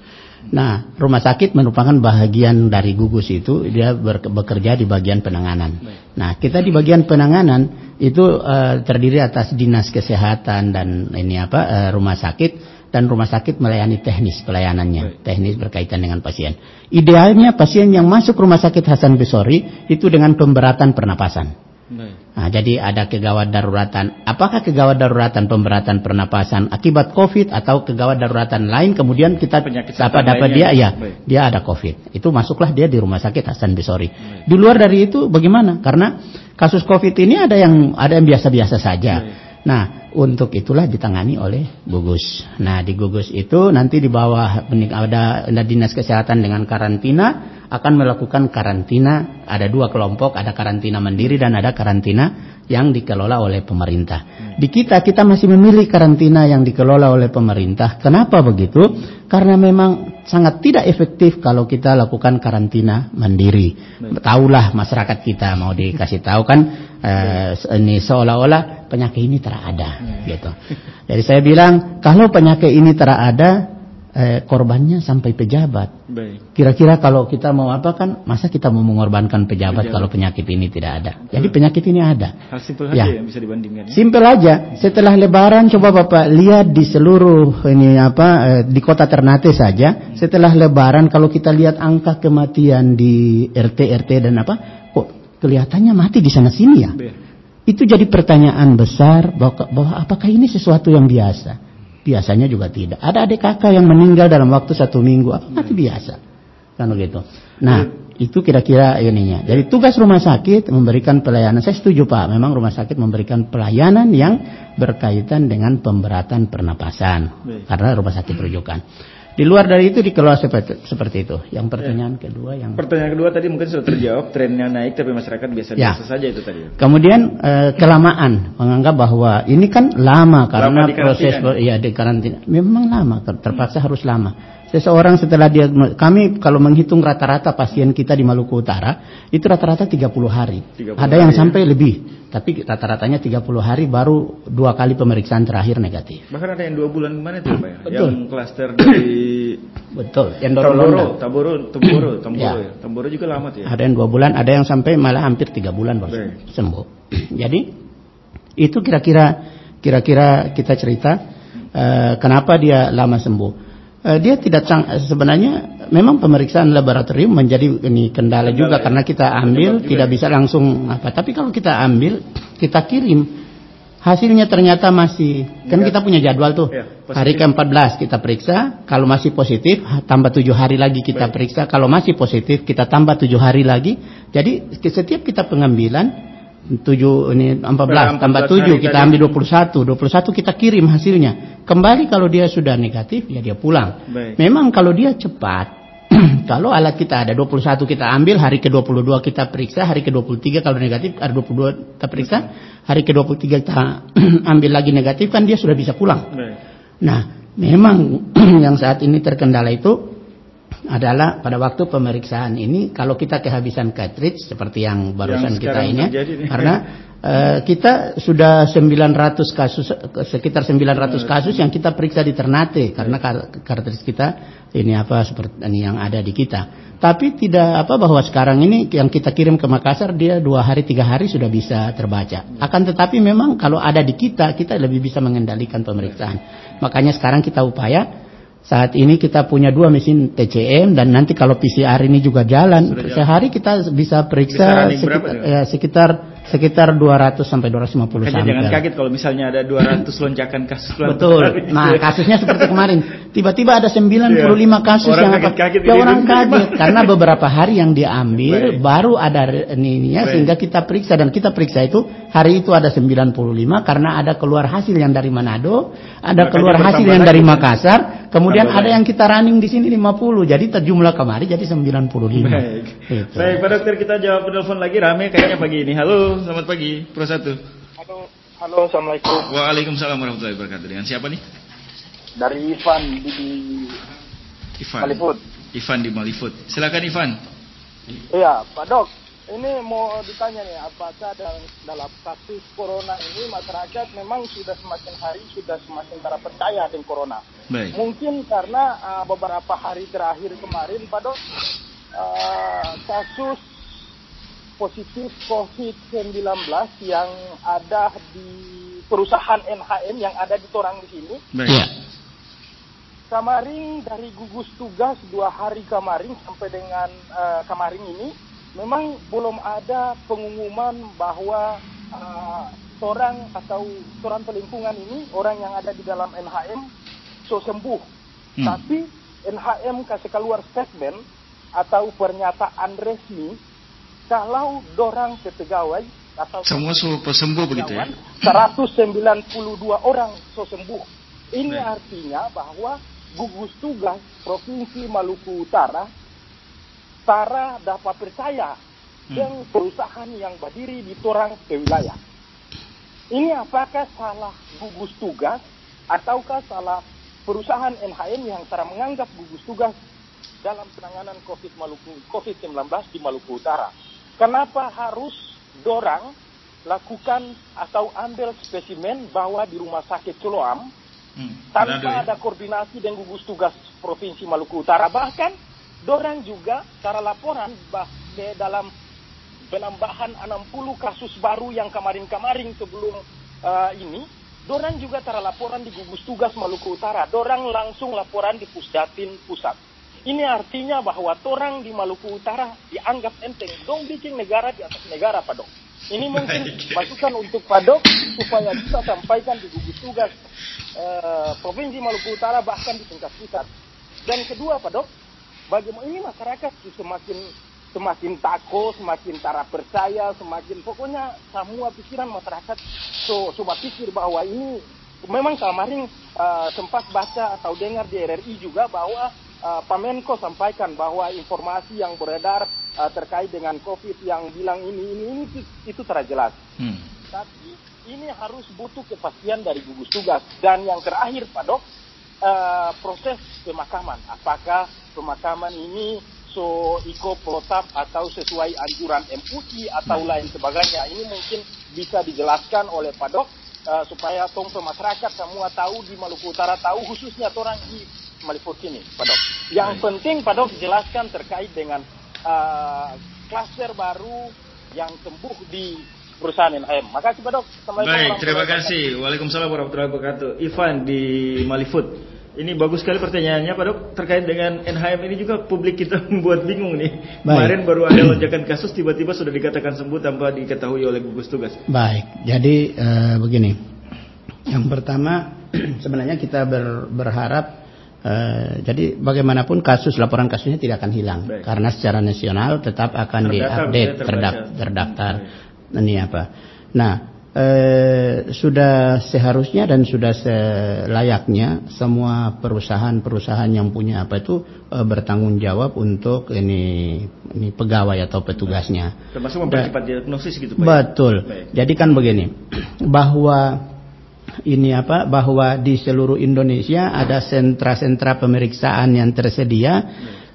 Nah, rumah sakit merupakan bagian dari gugus itu, dia bekerja di bagian penanganan. Nah, kita di bagian penanganan itu eh, terdiri atas dinas kesehatan dan ini apa eh, rumah sakit dan rumah sakit melayani teknis pelayanannya, teknis berkaitan dengan pasien. Idealnya pasien yang masuk rumah sakit Hasan Besori itu dengan pemberatan pernapasan. Nah, jadi ada kegawat daruratan. Apakah kegawat daruratan pemberatan pernapasan akibat COVID atau kegawat daruratan lain kemudian kita dapat dapat dia ya Baik. dia ada COVID. Itu masuklah dia di rumah sakit Hasan Bisori. Di luar dari itu bagaimana? Karena kasus COVID ini ada yang ada yang biasa-biasa saja. Nah, untuk itulah ditangani oleh gugus. Nah, di gugus itu nanti di bawah ada, ada dinas kesehatan dengan karantina akan melakukan karantina. Ada dua kelompok, ada karantina mandiri dan ada karantina yang dikelola oleh pemerintah. Di kita kita masih memilih karantina yang dikelola oleh pemerintah. Kenapa begitu? Karena memang sangat tidak efektif kalau kita lakukan karantina mandiri. Tahulah masyarakat kita mau dikasih tahu kan eh, ini seolah-olah penyakit ini tidak ada gitu. Jadi saya bilang kalau penyakit ini tidak ada eh, korbannya sampai pejabat. Kira-kira kalau kita mau apa kan, masa kita mau mengorbankan pejabat, Pejabat. kalau penyakit ini tidak ada. Jadi penyakit ini ada. Hal simpel Ya. saja yang bisa dibandingkan. ya. Simpel aja. Setelah Lebaran coba Bapak lihat di seluruh ini apa eh, di kota Ternate saja. Setelah Lebaran kalau kita lihat angka kematian di RT RT dan apa, kelihatannya mati di sana sini ya. Itu jadi pertanyaan besar bahwa, bahwa apakah ini sesuatu yang biasa? Biasanya juga tidak. Ada adik kakak yang meninggal dalam waktu satu minggu, apa mati biasa? Kan begitu. Nah, itu kira-kira ininya. Jadi tugas rumah sakit memberikan pelayanan. Saya setuju Pak, memang rumah sakit memberikan pelayanan yang berkaitan dengan pemberatan pernapasan. Karena rumah sakit rujukan. Di luar dari itu dikelola seperti, seperti itu. Yang pertanyaan kedua yang Pertanyaan kedua tadi mungkin sudah terjawab, trennya naik tapi masyarakat biasa-biasa Ya. saja itu tadi. Kemudian eh, kelamaan menganggap bahwa ini kan lama karena di proses ya di karantina memang lama ter- terpaksa harus lama. Seseorang setelah dia kami kalau menghitung rata-rata pasien kita di Maluku Utara itu rata-rata 30 hari. 30 Ada yang hari, ya. sampai lebih, tapi rata-ratanya 30 hari baru dua kali pemeriksaan terakhir negatif. Bahkan ada yang dua bulan ke mana itu Pak ya? Betul. Yang klaster dari Betul. Yang Tamboro. Tamboro, Tamboro, (clears throat) Tamboro Ya. ya. Tamboro juga lama tuh ya. Ada yang dua bulan, ada yang sampai malah hampir tiga bulan baru Baik. sembuh. (clears throat) Jadi itu kira-kira kira-kira kita cerita eh, kenapa dia lama sembuh. Eh, dia tidak sang- sebenarnya memang pemeriksaan laboratorium menjadi ini kendala juga karena kita ambil tidak bisa langsung apa. Tapi kalau kita ambil kita kirim hasilnya ternyata masih kan kita punya jadwal tuh. Ya, positif. hari ke-14 kita periksa kalau masih positif tambah tujuh hari lagi kita periksa. Kalau masih positif kita tambah tujuh hari lagi. Jadi setiap kita pengambilan tujuh ini 14 tambah 14 tujuh hari kita tadi. ambil 21 21 kita kirim hasilnya kembali kalau dia sudah negatif ya dia pulang Baik. memang kalau dia cepat (clears throat) kalau alat kita ada 21 kita ambil hari ke-22 kita periksa hari ke-23 kalau negatif hari 22 kita periksa hari ke-23 kita (clears throat) ambil lagi negatif kan dia sudah bisa pulang Baik. Nah, memang (clears throat) yang saat ini terkendala itu adalah pada waktu pemeriksaan ini kalau kita kehabisan cartridge seperti yang barusan Yang kita ini nih. karena eh, kita sudah 900 kasus sekitar 900 kasus yang kita periksa di Ternate karena kar- cartridge kita ini apa seperti ini yang ada di kita. Tapi tidak apa bahwa sekarang ini yang kita kirim ke Makassar dia dua hari tiga hari sudah bisa terbaca. Akan tetapi memang kalau ada di kita kita lebih bisa mengendalikan pemeriksaan. Makanya sekarang kita upaya saat ini kita punya dua mesin TCM dan nanti kalau PCR ini juga jalan, sehari kita bisa Bisa periksa berapa sekitar, ya, sekitar sekitar 200 sampai 250 Makanya jangan sampel. kaget kalau misalnya ada 200 lonjakan kasus Betul. Nah, kasusnya seperti kemarin. Tiba-tiba ada 95 kasus Orang yang apa? kaget-kaget Ya orang kaget karena beberapa hari yang diambil baru ada ininya Baik. sehingga kita periksa dan kita periksa itu hari itu ada 95 karena ada keluar hasil yang dari Manado, ada Makanya keluar hasil yang dari. Makassar, kemudian Tambah ada yang kita running di sini 50. Jadi terjumlah kemarin jadi 95. Baik. Gitu. Baik, Pak Dokter kita jawab telepon lagi rame kayaknya pagi ini. Halo, selamat pagi. Pro 1. Halo, halo, assalamualaikum. Waalaikumsalam warahmatullahi wabarakatuh. Dengan siapa nih? Dari Ivan di, Ivan. Malifut. Ivan di Malifut. Silakan Ivan. Iya, Pak Dok. Ini mau ditanya nih, apakah dalam, dalam kasus corona ini masyarakat memang sudah semakin hari sudah semakin tak percaya dengan corona. Baik. Mungkin karena uh, beberapa hari terakhir kemarin, Pak Dok, uh, kasus positif COVID-19 yang ada di perusahaan NHM yang ada di Torang di sini. Iya. Kemarin dari gugus tugas dua hari kemarin sampai dengan eh, kemarin ini memang belum ada pengumuman bahwa eh, seorang atau seorang pelingkungan ini orang yang ada di dalam NHM so sembuh. Hmm. Tapi NHM kasih keluar statement atau pernyataan resmi kalau dorang pegawai atau Semua su- sembuh begitu ya. 192 orang so sembuh. Ini artinya bahwa gugus tugas Provinsi Maluku Utara Tara dapat percaya dengan perusahaan yang berdiri di torang ke wilayah. Ini apakah salah gugus tugas ataukah salah perusahaan NHM yang cara menganggap gugus tugas dalam penanganan COVID Maluku COVID-19 di Maluku Utara? Kenapa harus dorang lakukan atau ambil spesimen bahwa di rumah sakit Celoam tanpa Manado ya? ada koordinasi dengan gugus tugas Provinsi Maluku Utara. Bahkan dorang juga cara laporan bah dalam penambahan 60 kasus baru yang kemarin-kemarin sebelum eh, ini, dorang juga cara laporan di gugus tugas Maluku Utara. Dorang langsung laporan di Pusdatin Pusat. Ini artinya bahwa orang di Maluku Utara dianggap enteng. Dong bikin negara di atas negara, Pak Dok. Ini mungkin (laughs) masukan untuk Pak Dok supaya bisa sampaikan di gugus tugas eh, Provinsi Maluku Utara bahkan di tingkat pusat. Dan kedua, Pak Dok, bagaimana ini masyarakat semakin semakin takut, semakin tak percaya, semakin pokoknya semua pikiran masyarakat so coba pikir bahwa ini memang kemarin eh, sempat baca atau dengar di RRI juga bahwa Pak Menko sampaikan bahwa informasi yang beredar eh, terkait dengan COVID yang bilang ini ini ini itu, itu tidak jelas. Hmm. Tapi ini harus butuh kepastian dari gugus tugas. Dan yang terakhir, Pak Dok, eh, proses pemakaman. Apakah pemakaman ini so iko protap atau sesuai anjuran MUI atau lain sebagainya. Ini mungkin bisa dijelaskan oleh Pak Dok eh, supaya tong masyarakat semua tahu di Maluku Utara tahu khususnya orang di Malifut ini, Pak Dok. Yang penting Pak Dok jelaskan terkait dengan eh, klaster baru yang sembuh di perusahaan NHM. Makasih Pak Dok. Baik, terima kasih. Waalaikumsalam warahmatullahi wabarakatuh. Ivan di Malifut. Ini bagus sekali pertanyaannya Pak Dok terkait dengan NHM ini juga publik kita (laughs) membuat bingung nih. Kemarin baru ada lonjakan kasus tiba-tiba sudah dikatakan sembuh tanpa diketahui oleh gugus tugas. Baik, jadi eh, begini. Yang pertama (clears throat) sebenarnya kita ber- berharap eh, jadi bagaimanapun kasus laporan kasusnya tidak akan hilang Baik. karena secara nasional tetap akan diupdate terdak- terbaca. terdaftar. Ini apa? Nah, eh, sudah seharusnya dan sudah selayaknya semua perusahaan-perusahaan yang punya apa itu eh, bertanggung jawab untuk ini ini pegawai atau petugasnya. Termasuk mempercepat diagnosis gitu Pak. ya? Betul. Baik. Jadi kan begini, (clears throat) bahwa ini apa? Bahwa di seluruh Indonesia ada sentra-sentra pemeriksaan yang tersedia.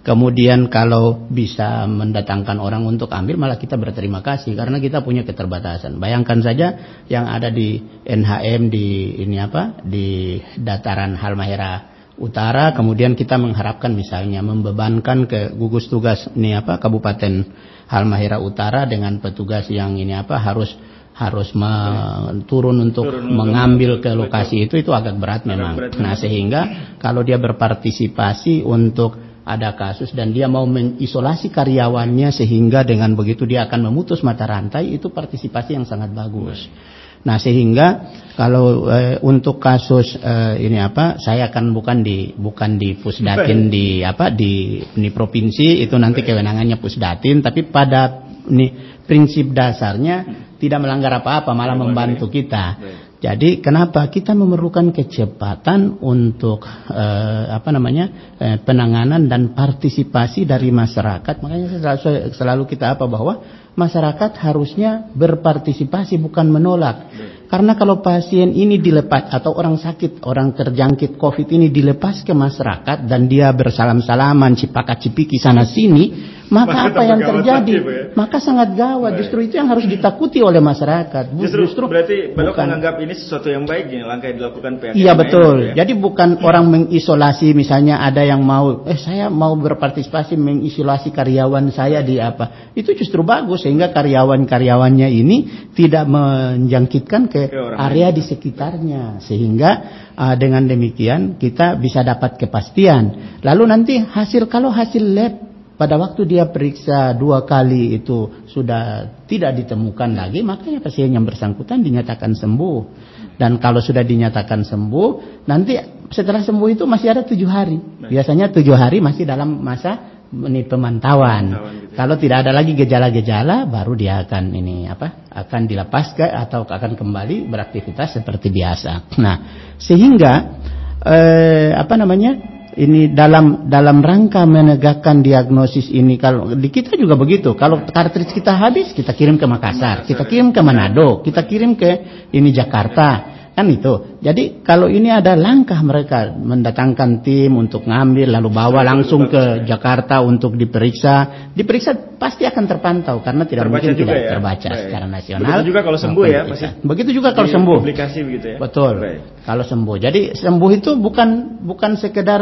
Kemudian kalau bisa mendatangkan orang untuk ambil malah kita berterima kasih karena kita punya keterbatasan. Bayangkan saja yang ada di NHM di ini apa? di dataran Halmahera Utara kemudian kita mengharapkan misalnya membebankan ke gugus tugas ini apa Kabupaten Halmahera Utara dengan petugas yang ini apa harus harus me- turun untuk Turun mengambil ke lokasi itu itu agak berat memang. berat nah sehingga kalau dia berpartisipasi untuk ada kasus dan dia mau mengisolasi karyawannya sehingga dengan begitu dia akan memutus mata rantai itu partisipasi yang sangat bagus. Nah sehingga kalau eh, untuk kasus eh, ini apa, saya akan bukan di bukan di pusdatin di apa di ini provinsi itu nanti kewenangannya pusdatin, tapi pada ini prinsip dasarnya tidak melanggar apa-apa, malah membantu kita. Jadi kenapa kita memerlukan kecepatan untuk eh, apa namanya eh, penanganan dan partisipasi dari masyarakat. Makanya selalu, selalu kita apa bahwa masyarakat harusnya berpartisipasi bukan menolak. Karena kalau pasien ini dilepas atau orang sakit, orang terjangkit COVID ini dilepas ke masyarakat dan dia bersalam-salaman, cipakat-cipiki sana sini, maka Maka apa yang terjadi? ya? Maka sangat gawat. Justru itu yang harus ditakuti oleh masyarakat. Bu- Justru, berarti bukan- menganggap ini sesuatu yang baik ya, langkah yang dilakukan pihak Iya betul. gitu ya. Jadi bukan orang mengisolasi misalnya ada yang mau eh saya mau berpartisipasi mengisolasi karyawan saya di apa. Itu justru bagus sehingga karyawan-karyawannya ini tidak menjangkitkan ke, area di sekitarnya sehingga uh, dengan demikian kita bisa dapat kepastian. Lalu nanti hasil kalau hasil lab pada waktu dia periksa dua kali itu sudah tidak ditemukan lagi, makanya pasien yang bersangkutan dinyatakan sembuh. Dan kalau sudah dinyatakan sembuh, nanti setelah sembuh itu masih ada tujuh hari. Biasanya tujuh hari masih dalam masa ini pemantauan. Kalau tidak ada lagi gejala-gejala, baru dia akan ini apa? Akan dilepas ke atau akan kembali beraktivitas seperti biasa. Nah, sehingga eh, apa namanya? Ini dalam dalam rangka menegakkan diagnosis ini kalau di kita juga begitu. Kalau kartridge kita habis kita kirim ke Makassar kita kirim ke Manado kita kirim ke ini Jakarta kan itu jadi kalau ini ada langkah mereka mendatangkan tim untuk ngambil lalu bawa langsung ke Jakarta untuk diperiksa diperiksa pasti akan terpantau karena tidak Terbaca mungkin tidak ya? terbaca Baik. secara nasional Begitu juga kalau sembuh ya, kita. begitu juga kalau sembuh Publikasi begitu ya. Betul. Baik. Kalau sembuh. Jadi sembuh itu bukan bukan sekedar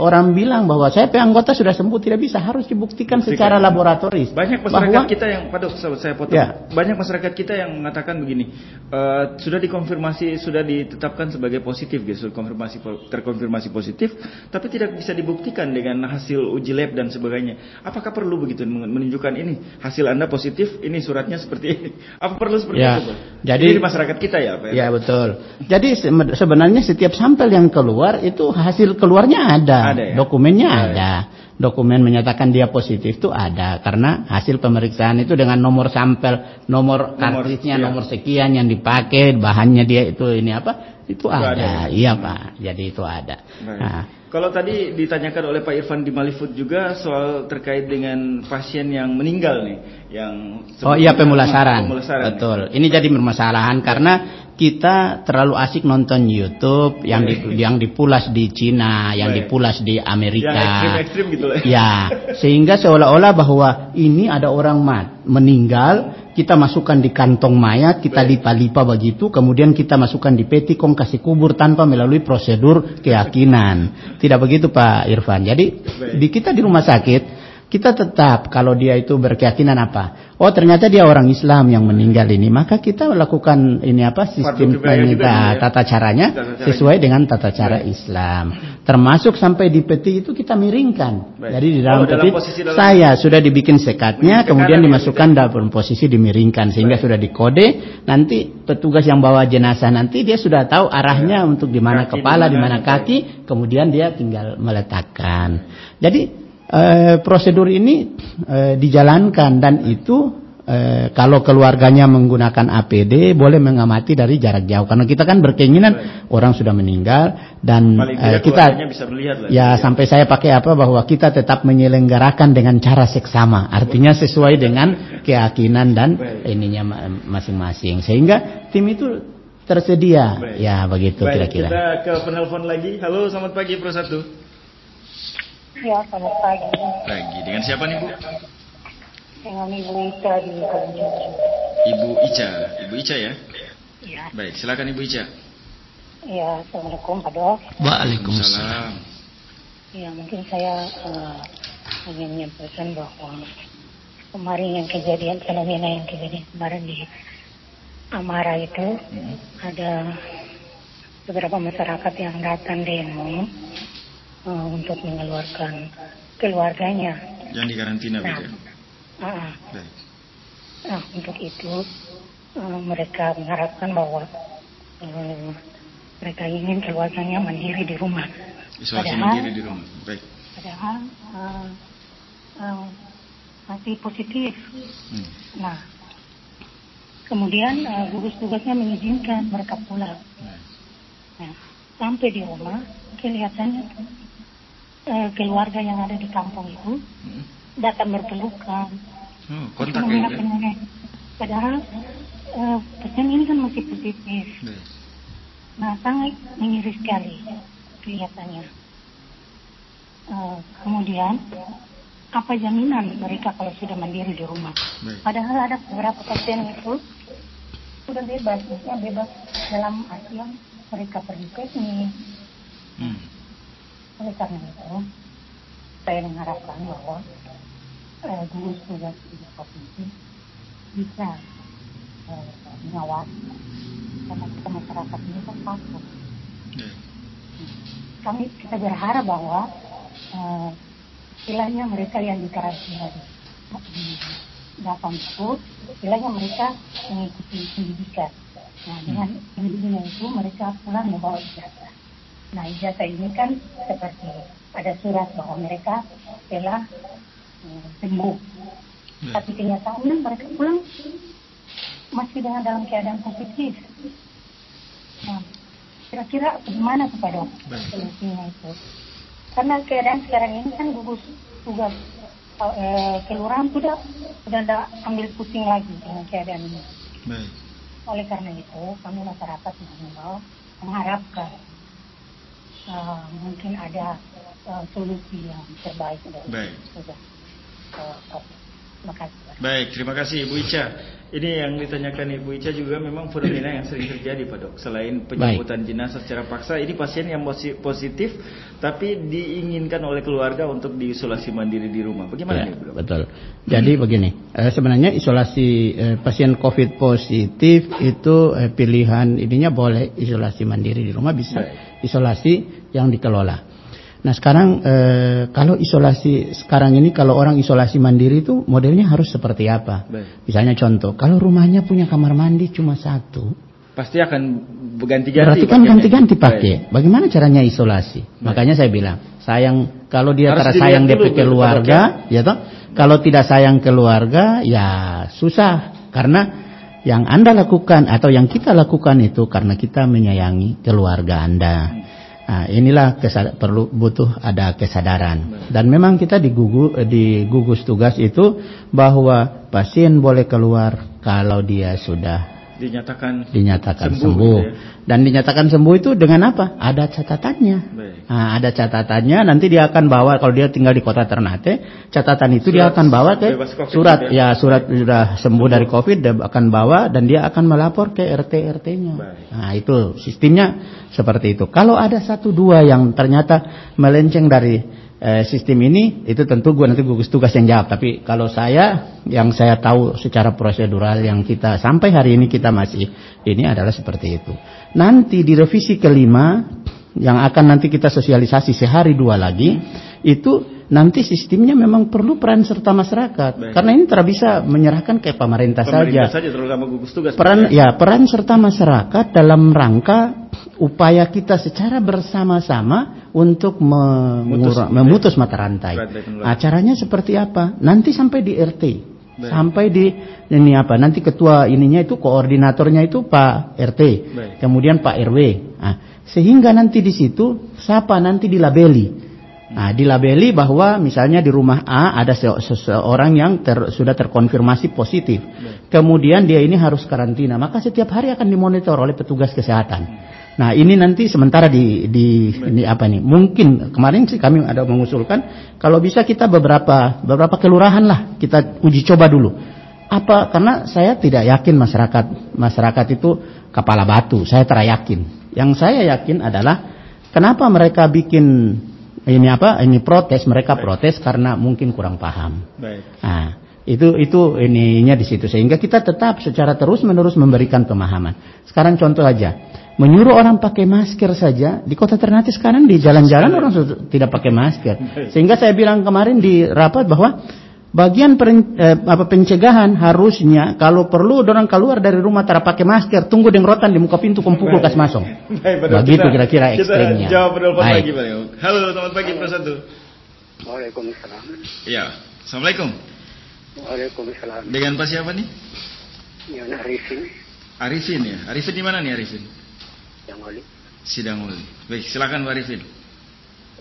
orang bilang bahwa saya anggota sudah sembuh tidak bisa harus dibuktikan Buktikan. secara laboratoris. Banyak masyarakat bahwa kita yang, paduh saya potong. Ya. Banyak masyarakat kita yang mengatakan begini, eh, sudah dikonfirmasi, sudah ditetapkan sebagai positif, gitu, konfirmasi terkonfirmasi positif, tapi tidak bisa dibuktikan dengan hasil uji lab dan sebagainya. Apakah perlu begitu men- menunjukkan ini hasil anda positif, ini suratnya seperti ini? (laughs) Apa perlu seperti Ya, itu? Pak? jadi- Ini masyarakat kita ya, Pak? Ya betul. Jadi se- sebenarnya setiap sampel yang keluar itu hasil keluarnya ada, Ada ya? dokumennya ada. Dokumen menyatakan dia positif itu ada karena hasil pemeriksaan itu dengan nomor sampel, nomor kartridnya, iya. nomor sekian yang dipakai, bahannya dia itu ini apa? Itu Itu ada. ada. Iya, Pak. Jadi itu ada. Baik. Nah, Kalau tadi ditanyakan oleh Pak Irfan di Malifut juga soal terkait dengan pasien yang meninggal nih, yang Oh iya pemulasaran. Pemulasaran. Betul. Ini jadi permasalahan karena kita terlalu asik nonton YouTube yang di, yang dipulas di Cina, yang Baik. dipulas di Amerika. Yang ekstrim-ekstrim gitu lah. Ya, (laughs) sehingga seolah-olah bahwa ini ada orang mat, meninggal, kita masukkan di kantong mayat, kita lipa-lipa begitu, kemudian kita masukkan di peti kong kasih kubur tanpa melalui prosedur keyakinan. Tidak begitu Pak Irfan. Jadi di kita di rumah sakit kita tetap kalau dia itu berkeyakinan apa? Oh ternyata dia orang Islam yang meninggal ini, maka kita lakukan ini apa sistem juga penita- ya. tata caranya Tata sesuai dengan tata cara Islam. Termasuk sampai di peti itu kita miringkan. Baik. Jadi di dalam Oh, dalam peti posisi dalam- saya sudah dibikin sekatnya, Ke kemudian ya, dimasukkan dalam posisi dimiringkan sehingga sudah dikode. Nanti petugas yang bawa jenazah nanti dia sudah tahu arahnya untuk di mana kepala, di mana kaki, kemudian dia tinggal meletakkan. Jadi eh, prosedur ini eh, dijalankan dan itu eh, kalau keluarganya menggunakan APD boleh mengamati dari jarak jauh karena kita kan berkeinginan orang sudah meninggal dan eh, kita bisa melihat lah. ya sampai saya pakai apa bahwa kita tetap menyelenggarakan dengan cara seksama artinya sesuai dengan keyakinan dan ininya ma- masing-masing sehingga tim itu tersedia Baik. ya begitu Baik, kira-kira kita ke penelpon lagi. Halo, selamat pagi Pro Satu. Ya, selamat pagi. Pagi. Dengan siapa nih Bu? Dengan Ibu Ita di Kalimantan. Ibu Ica. Ibu Ica ya? Ya, Baik, silakan Ibu Ica. ya, Assalamualaikum Pak Dok. Waalaikumsalam Ya, mungkin saya eh, ingin menyampaikan bahwa kemarin yang kejadian fenomena yang kejadian kemarin di Amara itu ada beberapa masyarakat yang datang demo eh, untuk mengeluarkan keluarganya. Yang di karantina Nah, begitu. Baik. nah, untuk itu eh, mereka mengharapkan bahwa eh, mereka ingin keluarganya mandiri di rumah. Isolasi Padahal- mandiri di rumah. Baik. Padahal eh, eh, masih positif. Hmm. Nah, kemudian eh, gugus tugasnya mengizinkan mereka pulang. Nah, sampai di rumah kelihatannya eh, keluarga yang ada di kampung itu datang berpelukan. Oh, kontak ya. Padahal eh, pasien ini kan masih positif. Baik. Nah, sangat miris sekali kelihatannya. Eh, kemudian, apa jaminan mereka kalau sudah mandiri di rumah? Baik. Padahal ada beberapa pasien itu sudah bebas, maksudnya bebas dalam artian mereka pergi piknik. Hmm. Oleh karena itu, saya mengharapkan bahwa eh, gugus tugas di provinsi bisa eh, mengawasi karena kita masyarakat ini kan takut. Kami kita berharap bahwa eh, istilahnya mereka yang di karantina di, Dafan itu, istilahnya mereka mengikuti pendidikan. Nah, dengan pendidikan itu mereka pulang membawa ijazah. Nah, ijazah ini kan seperti ada surat bahwa mereka telah eh, sembuh. Tapi kenyataannya mereka pulang masih dengan dalam keadaan positif. Nah, kira-kira bagaimana kepada solusinya itu? Karena keadaan sekarang ini kan gugus tugas eh, kelurahan sudah sudah tidak ambil pusing lagi dengan keadaan ini. Baik. Oleh karena itu, kami masyarakat mengimbau mengharapkan eh, mungkin ada eh, solusi yang terbaik dari Baik. eh, COVID. Terima kasih. Baik, terima kasih Ibu Ica. Ini yang ditanyakan Ibu Ica juga memang fenomena yang sering terjadi Pak Dok. Selain penjemputan jenazah secara paksa, ini pasien yang positif tapi diinginkan oleh keluarga untuk diisolasi mandiri di rumah. Bagaimana Ya, nih Bu Dok? betul. Jadi begini, eh, sebenarnya isolasi eh, pasien COVID positif itu eh, pilihan ininya boleh isolasi mandiri di rumah bisa, isolasi yang dikelola. Nah sekarang eh, kalau isolasi sekarang ini kalau orang isolasi mandiri itu modelnya harus seperti apa? Baik. Misalnya contoh, kalau rumahnya punya kamar mandi cuma satu, Pasti akan berganti-ganti. berarti kan ganti-ganti Baik. pakai. Bagaimana caranya isolasi? Makanya saya bilang, sayang kalau dia Harus dilihat sayang dulu, Pak keluarga, ya toh. Kalau tidak sayang keluarga, ya susah karena yang Anda lakukan atau yang kita lakukan itu karena kita menyayangi keluarga Anda. Nah, inilah perlu butuh ada kesadaran. Dan memang kita di gugu- di gugus tugas itu bahwa pasien boleh keluar kalau dia sudah Dinyatakan dinyatakan Sembuh, sembuh, gitu dan dinyatakan sembuh itu dengan apa? Ada catatannya. Baik. Nah, ada catatannya. Nanti dia akan bawa kalau dia tinggal di kota Ternate, catatan itu dia Surat akan bawa ke surat ya? ya surat sudah sembuh dari COVID dia akan bawa dan dia akan melapor ke RT RT-nya. Nah itu sistemnya seperti itu. Kalau ada satu dua yang ternyata melenceng dari eh, sistem ini, itu tentu gua nanti gugus tugas yang jawab. Tapi kalau saya yang saya tahu secara prosedural yang kita sampai hari ini kita masih ini adalah seperti itu. Nanti di revisi kelima yang akan nanti kita sosialisasi sehari dua lagi itu nanti sistemnya memang perlu peran serta masyarakat Baik. karena ini tidak bisa menyerahkan ke pemerintah, pemerintah saja saja terutama gugus tugas. peran ya peran serta masyarakat dalam rangka upaya kita secara bersama-sama untuk mengura- Mutus. memutus mata rantai. Penularan. Nah, seperti apa? Nanti sampai di RT. Baik. Sampai di ini apa? Nanti ketua ininya itu koordinatornya itu Pak RT. Baik. Kemudian Pak RW. Nah, sehingga nanti di situ siapa nanti dilabeli. Nah, dilabeli bahwa misalnya di rumah A ada se- seseorang yang ter- sudah terkonfirmasi positif. Kemudian dia ini harus karantina, maka setiap hari akan dimonitor oleh petugas kesehatan. Nah, ini nanti sementara di di ini apa nih? Mungkin kemarin sih kami ada mengusulkan kalau bisa kita beberapa beberapa kelurahan lah kita uji coba dulu. Apa karena saya tidak yakin masyarakat masyarakat itu kepala batu, saya tidak yakin. Yang saya yakin adalah kenapa mereka bikin ini apa? Ini protes, mereka protes karena mungkin kurang paham. Baik. Nah, Itu itu ininya di situ sehingga kita tetap secara terus menerus memberikan pemahaman. Sekarang contoh aja, menyuruh orang pakai masker saja di kota Ternate sekarang di jalan-jalan orang sudah tidak pakai masker. Sehingga saya bilang kemarin di rapat bahwa bagian peren- eh, apa pencegahan harusnya kalau perlu orang keluar dari rumah tak pakai masker, tunggu dengrotan di muka pintu kumpul kas masuk. (laughs) Begitu kira-kira Kita ekstrimnya. jawab Dok. Halo, selamat pagi, Pak Satu. Waalaikumsalam. Iya, Assalamualaikum. Waalaikumsalam. Dengan Pak siapa nih? Yon Arifin Arifin ya. Arifin di mana nih Arifin? Yang oli. Sidang Uli. Baik, silakan Pak Arifin.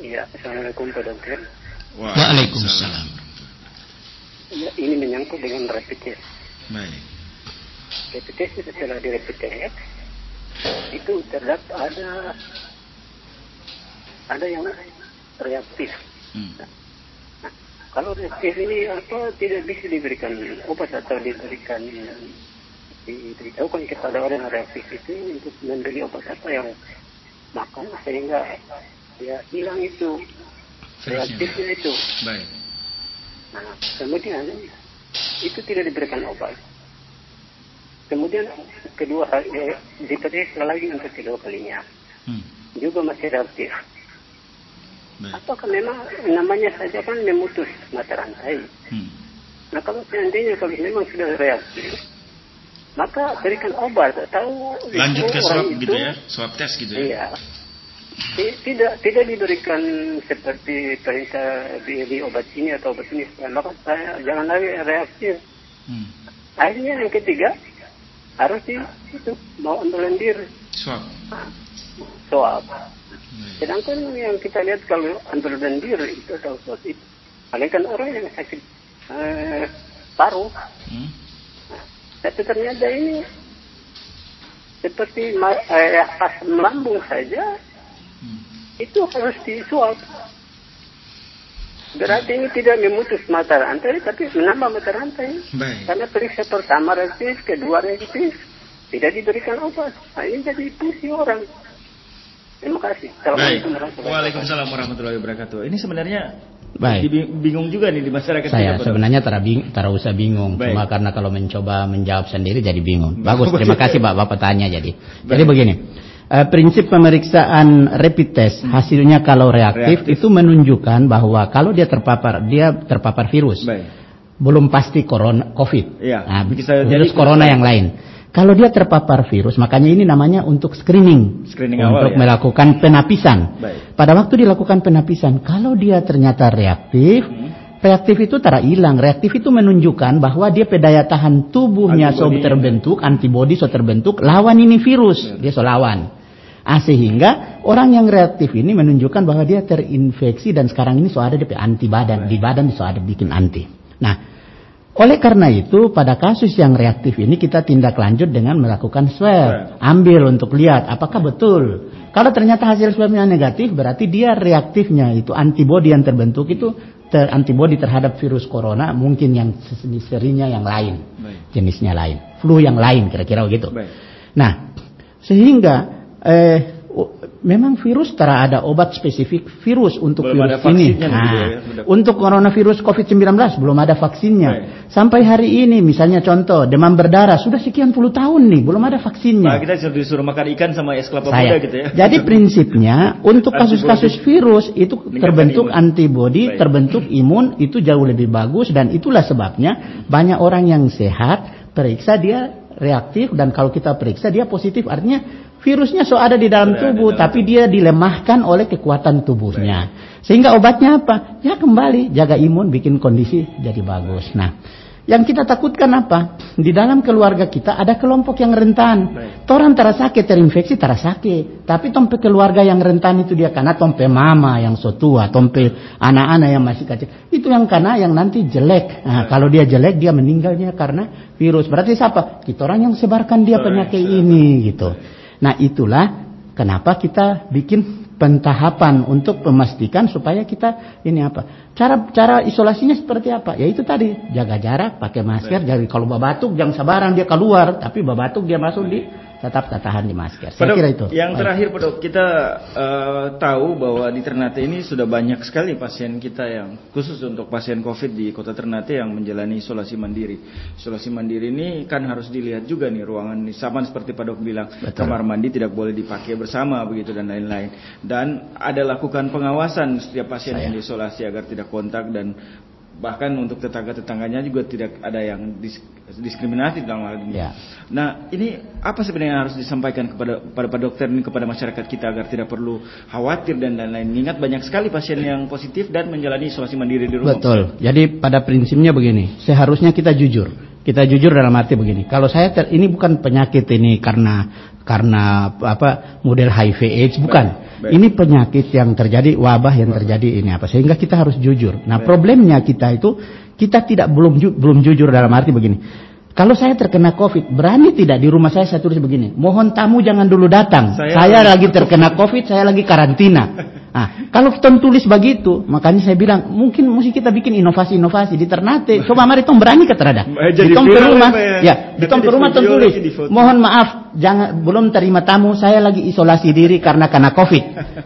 Iya, assalamualaikum Pak Dokter. Waalaikumsalam. Ya, ini menyangkut dengan rapid test. Baik. Rapid test itu setelah di rapid test itu terdapat ada ada yang reaktif. Hmm. Nah, kalau reaktif ini apa tidak bisa diberikan obat atau diberikan diberitahukan kepada orang yang reaktif itu untuk membeli obat apa yang makan sehingga ya hilang itu reaktifnya itu. Baik. Nah, kemudian itu tidak diberikan obat. Kemudian kedua eh, diperiksa lagi untuk kedua kalinya. Hmm. Juga masih reaktif. Baik. Apakah memang namanya saja kan memutus mata rantai? Hmm. Nah kalau seandainya kalau memang sudah reaktif, maka berikan obat atau Lanjut ke swab itu- gitu ya, swab test gitu ya. Iya. Ti- Tidak tidak diberikan seperti perintah di, di obat ini atau obat ini. Maka saya jangan lagi reaktif. Hmm. Akhirnya yang ketiga harus di itu mau ambil lendir Swab. swab. Sedangkan yang kita lihat kalau ambil lendir itu atau swab itu, paling kan orang yang sakit eh, paru. Hmm. Tapi ternyata ini seperti eh, asam lambung saja itu harus disuap. Berarti ini tidak memutus mata rantai, tapi menambah mata rantai. Baik. Karena periksa pertama reaktif, kedua reaktif, tidak diberikan obat. Nah, ini jadi pusing orang. Terima kasih. Assalamualaikum. Waalaikumsalam warahmatullahi wabarakatuh. Ini sebenarnya Baik. dibi- bingung juga nih di masyarakat Saya kita, sebenarnya tara usah bingung, Baik. cuma karena kalau mencoba menjawab sendiri jadi bingung. (laughs) Bagus, terima kasih Pak. Bapak tanya jadi. Jadi begini, eh, prinsip pemeriksaan rapid test hasilnya kalau reaktif, itu menunjukkan bahwa kalau dia terpapar dia terpapar virus, belum pasti corona COVID, Iya, nah, bisa virus jadi corona. yang lain. Kalau dia terpapar virus, makanya ini namanya untuk screening, Screening untuk awal ya. melakukan penapisan. Baik. Pada waktu dilakukan penapisan, kalau dia ternyata reaktif, reaktif itu tara hilang. Reaktif itu menunjukkan bahwa dia daya tahan tubuhnya so Antibody. terbentuk, antibodi so terbentuk, lawan ini virus, dia so lawan. Ah, sehingga orang yang reaktif ini menunjukkan bahwa dia terinfeksi dan sekarang ini so ada di anti badan, di badan so ada bikin anti. Nah, oleh karena itu pada kasus yang reaktif ini kita tindak lanjut dengan melakukan swab. Ambil untuk lihat apakah betul. Kalau ternyata hasil swabnya negatif berarti dia reaktifnya itu antibodi yang terbentuk itu ter antibodi terhadap virus corona mungkin yang serinya yang lain. Jenisnya lain. Flu yang lain kira-kira begitu. Nah, sehingga eh memang virus tera ada obat spesifik virus untuk Belum virus ini. vaksinnya Nah, ya, untuk coronavirus COVID-19 belum ada vaksinnya. Sampai hari ini misalnya contoh demam berdarah sudah sekian puluh tahun nih belum ada vaksinnya. Pak, kita disuruh, makan ikan sama es kelapa Saya. muda gitu ya. Jadi (laughs) prinsipnya untuk kasus-kasus virus itu terbentuk antibodi, Baik. terbentuk imun itu jauh lebih bagus dan itulah sebabnya banyak orang yang sehat periksa dia reaktif dan kalau kita periksa dia positif artinya virusnya so ada di dalam tubuh tapi dia dilemahkan oleh kekuatan tubuhnya. Sehingga obatnya apa? Ya kembali jaga imun bikin kondisi jadi bagus. Nah, yang kita takutkan apa? Di dalam keluarga kita ada kelompok yang rentan. Toran tara sakit terinfeksi tara sakit. Tapi tompe keluarga yang rentan itu dia karena tompe mama yang so tua, tompe anak-anak yang masih kecil. Itu yang karena yang nanti jelek. Nah, kalau dia jelek dia meninggalnya karena virus. Berarti siapa? Kita orang yang sebarkan dia penyakit ini gitu. Nah, itulah kenapa kita bikin pentahapan untuk memastikan supaya kita ini apa? Cara cara isolasinya seperti apa? Ya itu tadi, jaga jarak, pakai masker, jadi kalau babatuk jangan sabaran dia keluar, tapi babatuk dia masuk di tetap tahan di masker. Saya kira itu. Yang Baik. terakhir Pak Dok, kita eh, tahu bahwa di Ternate ini sudah banyak sekali pasien kita yang khusus untuk pasien COVID di Kota Ternate yang menjalani isolasi mandiri. Isolasi mandiri ini kan harus dilihat juga nih ruangan ini sama seperti Pak Dok bilang Betul. kamar mandi tidak boleh dipakai bersama begitu dan lain-lain. Dan ada lakukan pengawasan setiap pasien yang diisolasi agar tidak kontak dan bahkan untuk tetangga-tetangganya juga tidak ada yang dis- diskriminatif dalam hal ini. Ya. Nah, ini apa sebenarnya yang harus disampaikan kepada pada Pak dokter ini kepada masyarakat kita agar tidak perlu khawatir dan lain-lain. Ingat banyak sekali pasien yang positif dan menjalani isolasi mandiri di rumah. Betul. Jadi pada prinsipnya begini, seharusnya kita jujur. Kita jujur dalam arti begini. Kalau saya ter- ini bukan penyakit ini karena karena apa model HIV AIDS bukan. baik. Ini penyakit yang terjadi wabah yang terjadi ini apa sehingga kita harus jujur. Nah, problemnya kita itu kita tidak belum ju- belum jujur dalam arti begini. Kalau saya terkena COVID, berani tidak di rumah saya saya tulis begini, mohon tamu jangan dulu datang. Saya- Saya, lagi (laughs) terkena COVID, saya lagi karantina. Nah, kalau kita tulis begitu, makanya saya bilang mungkin mesti kita bikin inovasi-inovasi di Ternate. Coba mari tong berani ke terada. Eh, Di tong rumah, ya, ya. di tong rumah tong tulis. Mohon maaf, jangan belum terima tamu, saya lagi isolasi diri karena kena COVID.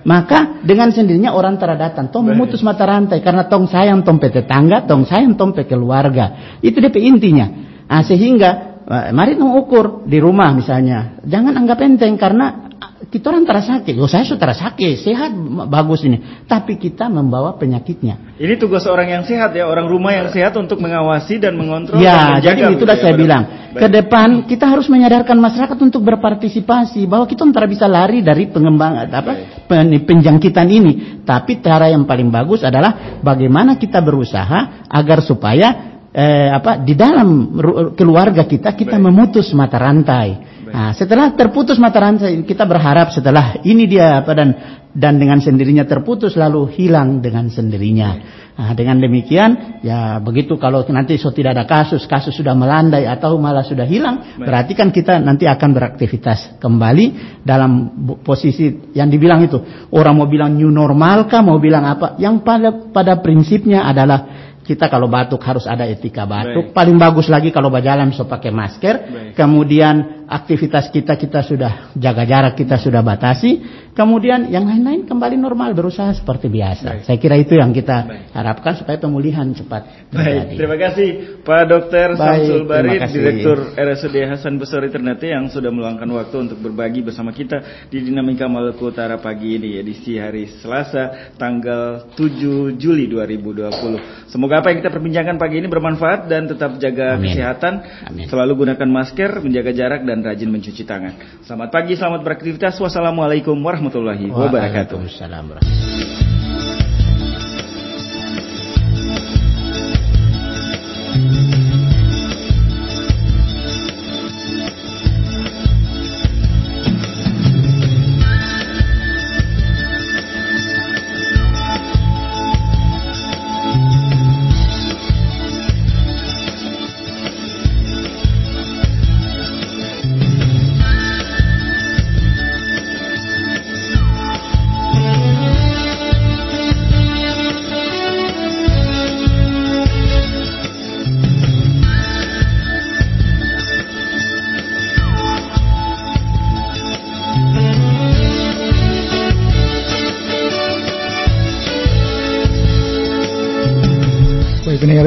Maka dengan sendirinya orang terdatang, tong memutus mata rantai karena tong sayang tong pe tetangga, tong sayang tong pe keluarga. Itu DP intinya. Nah, sehingga eh, mari tong ukur di rumah misalnya. Jangan anggap enteng karena ah, kita orang terasa sakit. Oh, saya sudah terasa sakit, sehat bagus ini. Tapi kita membawa penyakitnya. Ini tugas orang yang sehat ya, orang rumah yang sehat untuk mengawasi dan mengontrol. dan Ya, menjaga jadi begitu itulah ya, saya bilang. Baik. Ke depan kita harus menyadarkan masyarakat untuk berpartisipasi bahwa kita tidak bisa lari dari pengembangan apa pen- penjangkitan ini. Tapi cara yang paling bagus adalah bagaimana kita berusaha agar supaya eh, apa di dalam keluarga kita kita memutus mata rantai. Nah, setelah terputus mata rantai kita berharap setelah ini dia apa dan dan dengan sendirinya terputus lalu hilang dengan sendirinya. Nah, dengan demikian ya begitu kalau nanti so tidak ada kasus, kasus sudah melandai atau malah sudah hilang, berarti kan kita nanti akan beraktivitas kembali dalam posisi yang dibilang itu. Orang mau bilang new normal kah, mau bilang apa? Yang pada pada prinsipnya adalah kita kalau batuk harus ada etika batuk. Paling bagus lagi kalau berjalan so pakai masker. Kemudian aktivitas kita kita sudah jaga jarak, kita sudah batasi. Kemudian yang lain-lain kembali normal berusaha seperti biasa. Saya kira itu yang kita harapkan supaya pemulihan cepat Baik, terjadi. terima kasih Pak Dr. Baik, Samsul Bari, terima kasih. Direktur RSUD Hasan Besori Ternate yang sudah meluangkan waktu untuk berbagi bersama kita di Dinamika Maluku Utara pagi ini edisi hari Selasa tanggal 7 Juli 2020. Semoga apa yang kita perbincangkan pagi ini bermanfaat dan tetap jaga Amin. kesehatan, selalu gunakan masker, menjaga jarak dan rajin mencuci tangan. Selamat pagi, selamat beraktivitas. Wassalamualaikum warahmatullahi wabarakatuh. Waalaikumsalam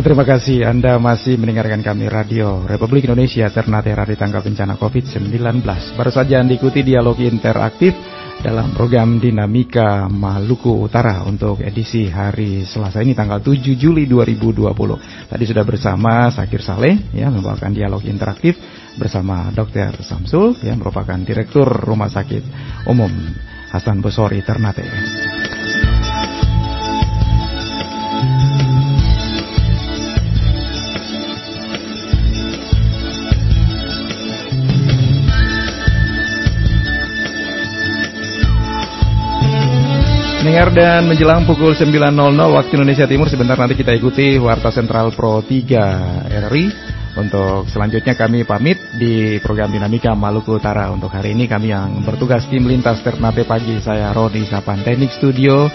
terima kasih Anda masih mendengarkan kami Radio Republik Indonesia Ternate Radio Tangga Bencana COVID-19 Baru saja Anda ikuti dialog interaktif dalam program Dinamika Maluku Utara untuk edisi hari Selasa ini tanggal 7 Juli 2020 Tadi sudah bersama Sakir Saleh ya membawakan dialog interaktif bersama Dr. Samsul yang merupakan Direktur Rumah Sakit Umum Hasan Bosori Ternate Dengar dan menjelang pukul 9.00 waktu Indonesia Timur sebentar nanti kita ikuti Warta Sentral Pro 3 RRI Untuk selanjutnya kami pamit di program Dinamika Maluku Utara. Untuk hari ini kami yang bertugas tim lintas Ternate pagi Saya Roni Sapan Teknik Studio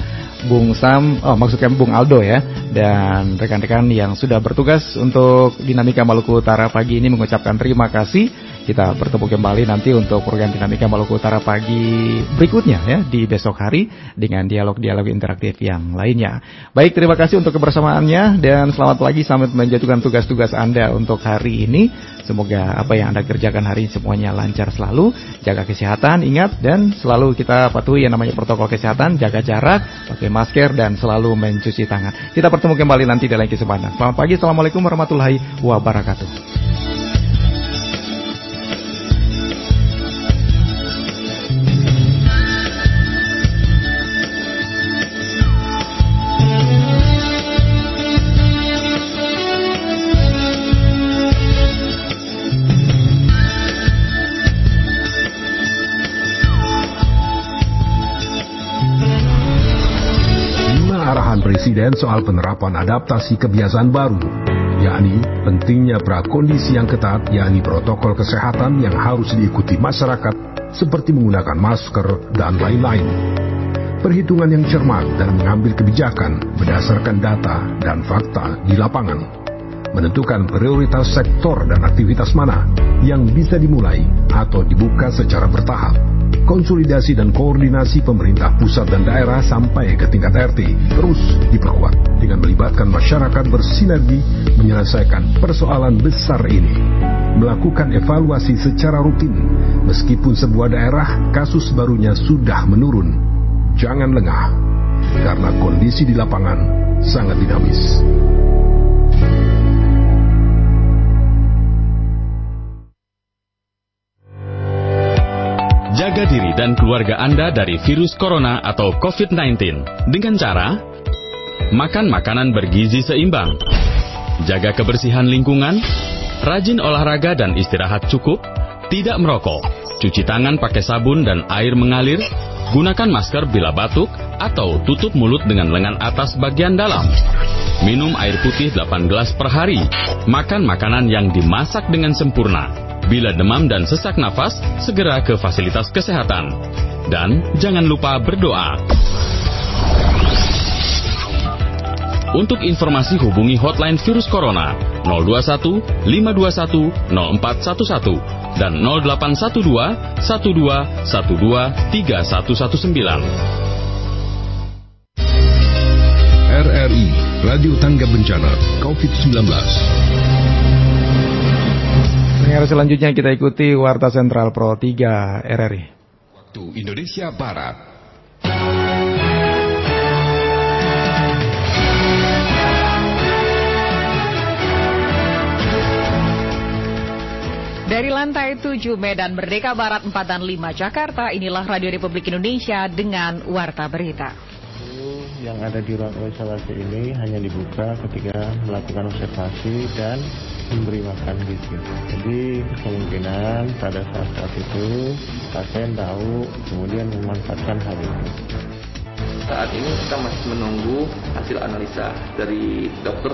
Bung Sam, oh maksudnya Bung Aldo ya, dan rekan-rekan yang sudah bertugas untuk Dinamika Maluku Utara pagi ini mengucapkan terima kasih. Kita bertemu kembali nanti untuk program Dinamika Maluku Utara pagi berikutnya ya di besok hari dengan dialog-dialog interaktif yang lainnya. Baik, terima kasih untuk kebersamaannya dan selamat pagi selamat menjatuhkan tugas-tugas Anda untuk hari ini. Semoga apa yang Anda kerjakan hari ini semuanya lancar selalu. Jaga kesehatan, ingat dan selalu kita patuhi yang namanya protokol kesehatan, jaga jarak, pakai masker dan selalu mencuci tangan. Kita bertemu kembali nanti dalam kesempatan. Selamat pagi, Assalamualaikum warahmatullahi wabarakatuh. Presiden soal penerapan adaptasi kebiasaan baru, yakni pentingnya prakondisi yang ketat, yakni protokol kesehatan yang harus diikuti masyarakat, seperti menggunakan masker dan lain-lain. Perhitungan yang cermat dan mengambil kebijakan berdasarkan data dan fakta di lapangan. Menentukan prioritas sektor dan aktivitas mana yang bisa dimulai atau dibuka secara bertahap konsolidasi dan koordinasi pemerintah pusat dan daerah sampai ke tingkat RT terus diperkuat dengan melibatkan masyarakat bersinergi menyelesaikan persoalan besar ini. Melakukan evaluasi secara rutin meskipun sebuah daerah kasus barunya sudah menurun. Jangan lengah karena kondisi di lapangan sangat dinamis. Jaga diri dan keluarga Anda dari virus corona atau COVID-19 dengan cara makan makanan bergizi seimbang, jaga kebersihan lingkungan, rajin olahraga dan istirahat cukup, tidak merokok, cuci tangan pakai sabun dan air mengalir, gunakan masker bila batuk atau tutup mulut dengan lengan atas bagian dalam. Minum air putih 8 gelas per hari, makan makanan yang dimasak dengan sempurna. Bila demam dan sesak nafas, segera ke fasilitas kesehatan. Dan jangan lupa berdoa. Untuk informasi hubungi hotline virus corona 021 521 0411 dan 0812 12 12 3119. RRI Radio Tangga Bencana COVID-19 Pendengar selanjutnya kita ikuti Warta Sentral Pro 3 RRI. Waktu Indonesia Barat. Dari lantai 7 Medan Merdeka Barat 4 dan 5 Jakarta, inilah Radio Republik Indonesia dengan Warta Berita. Yang ada di ruang isolasi ini hanya dibuka ketika melakukan observasi dan memberi makan gizi. Jadi kemungkinan pada saat-saat itu pasien tahu kemudian memanfaatkan hal itu. Saat ini kita masih menunggu hasil analisa dari dokter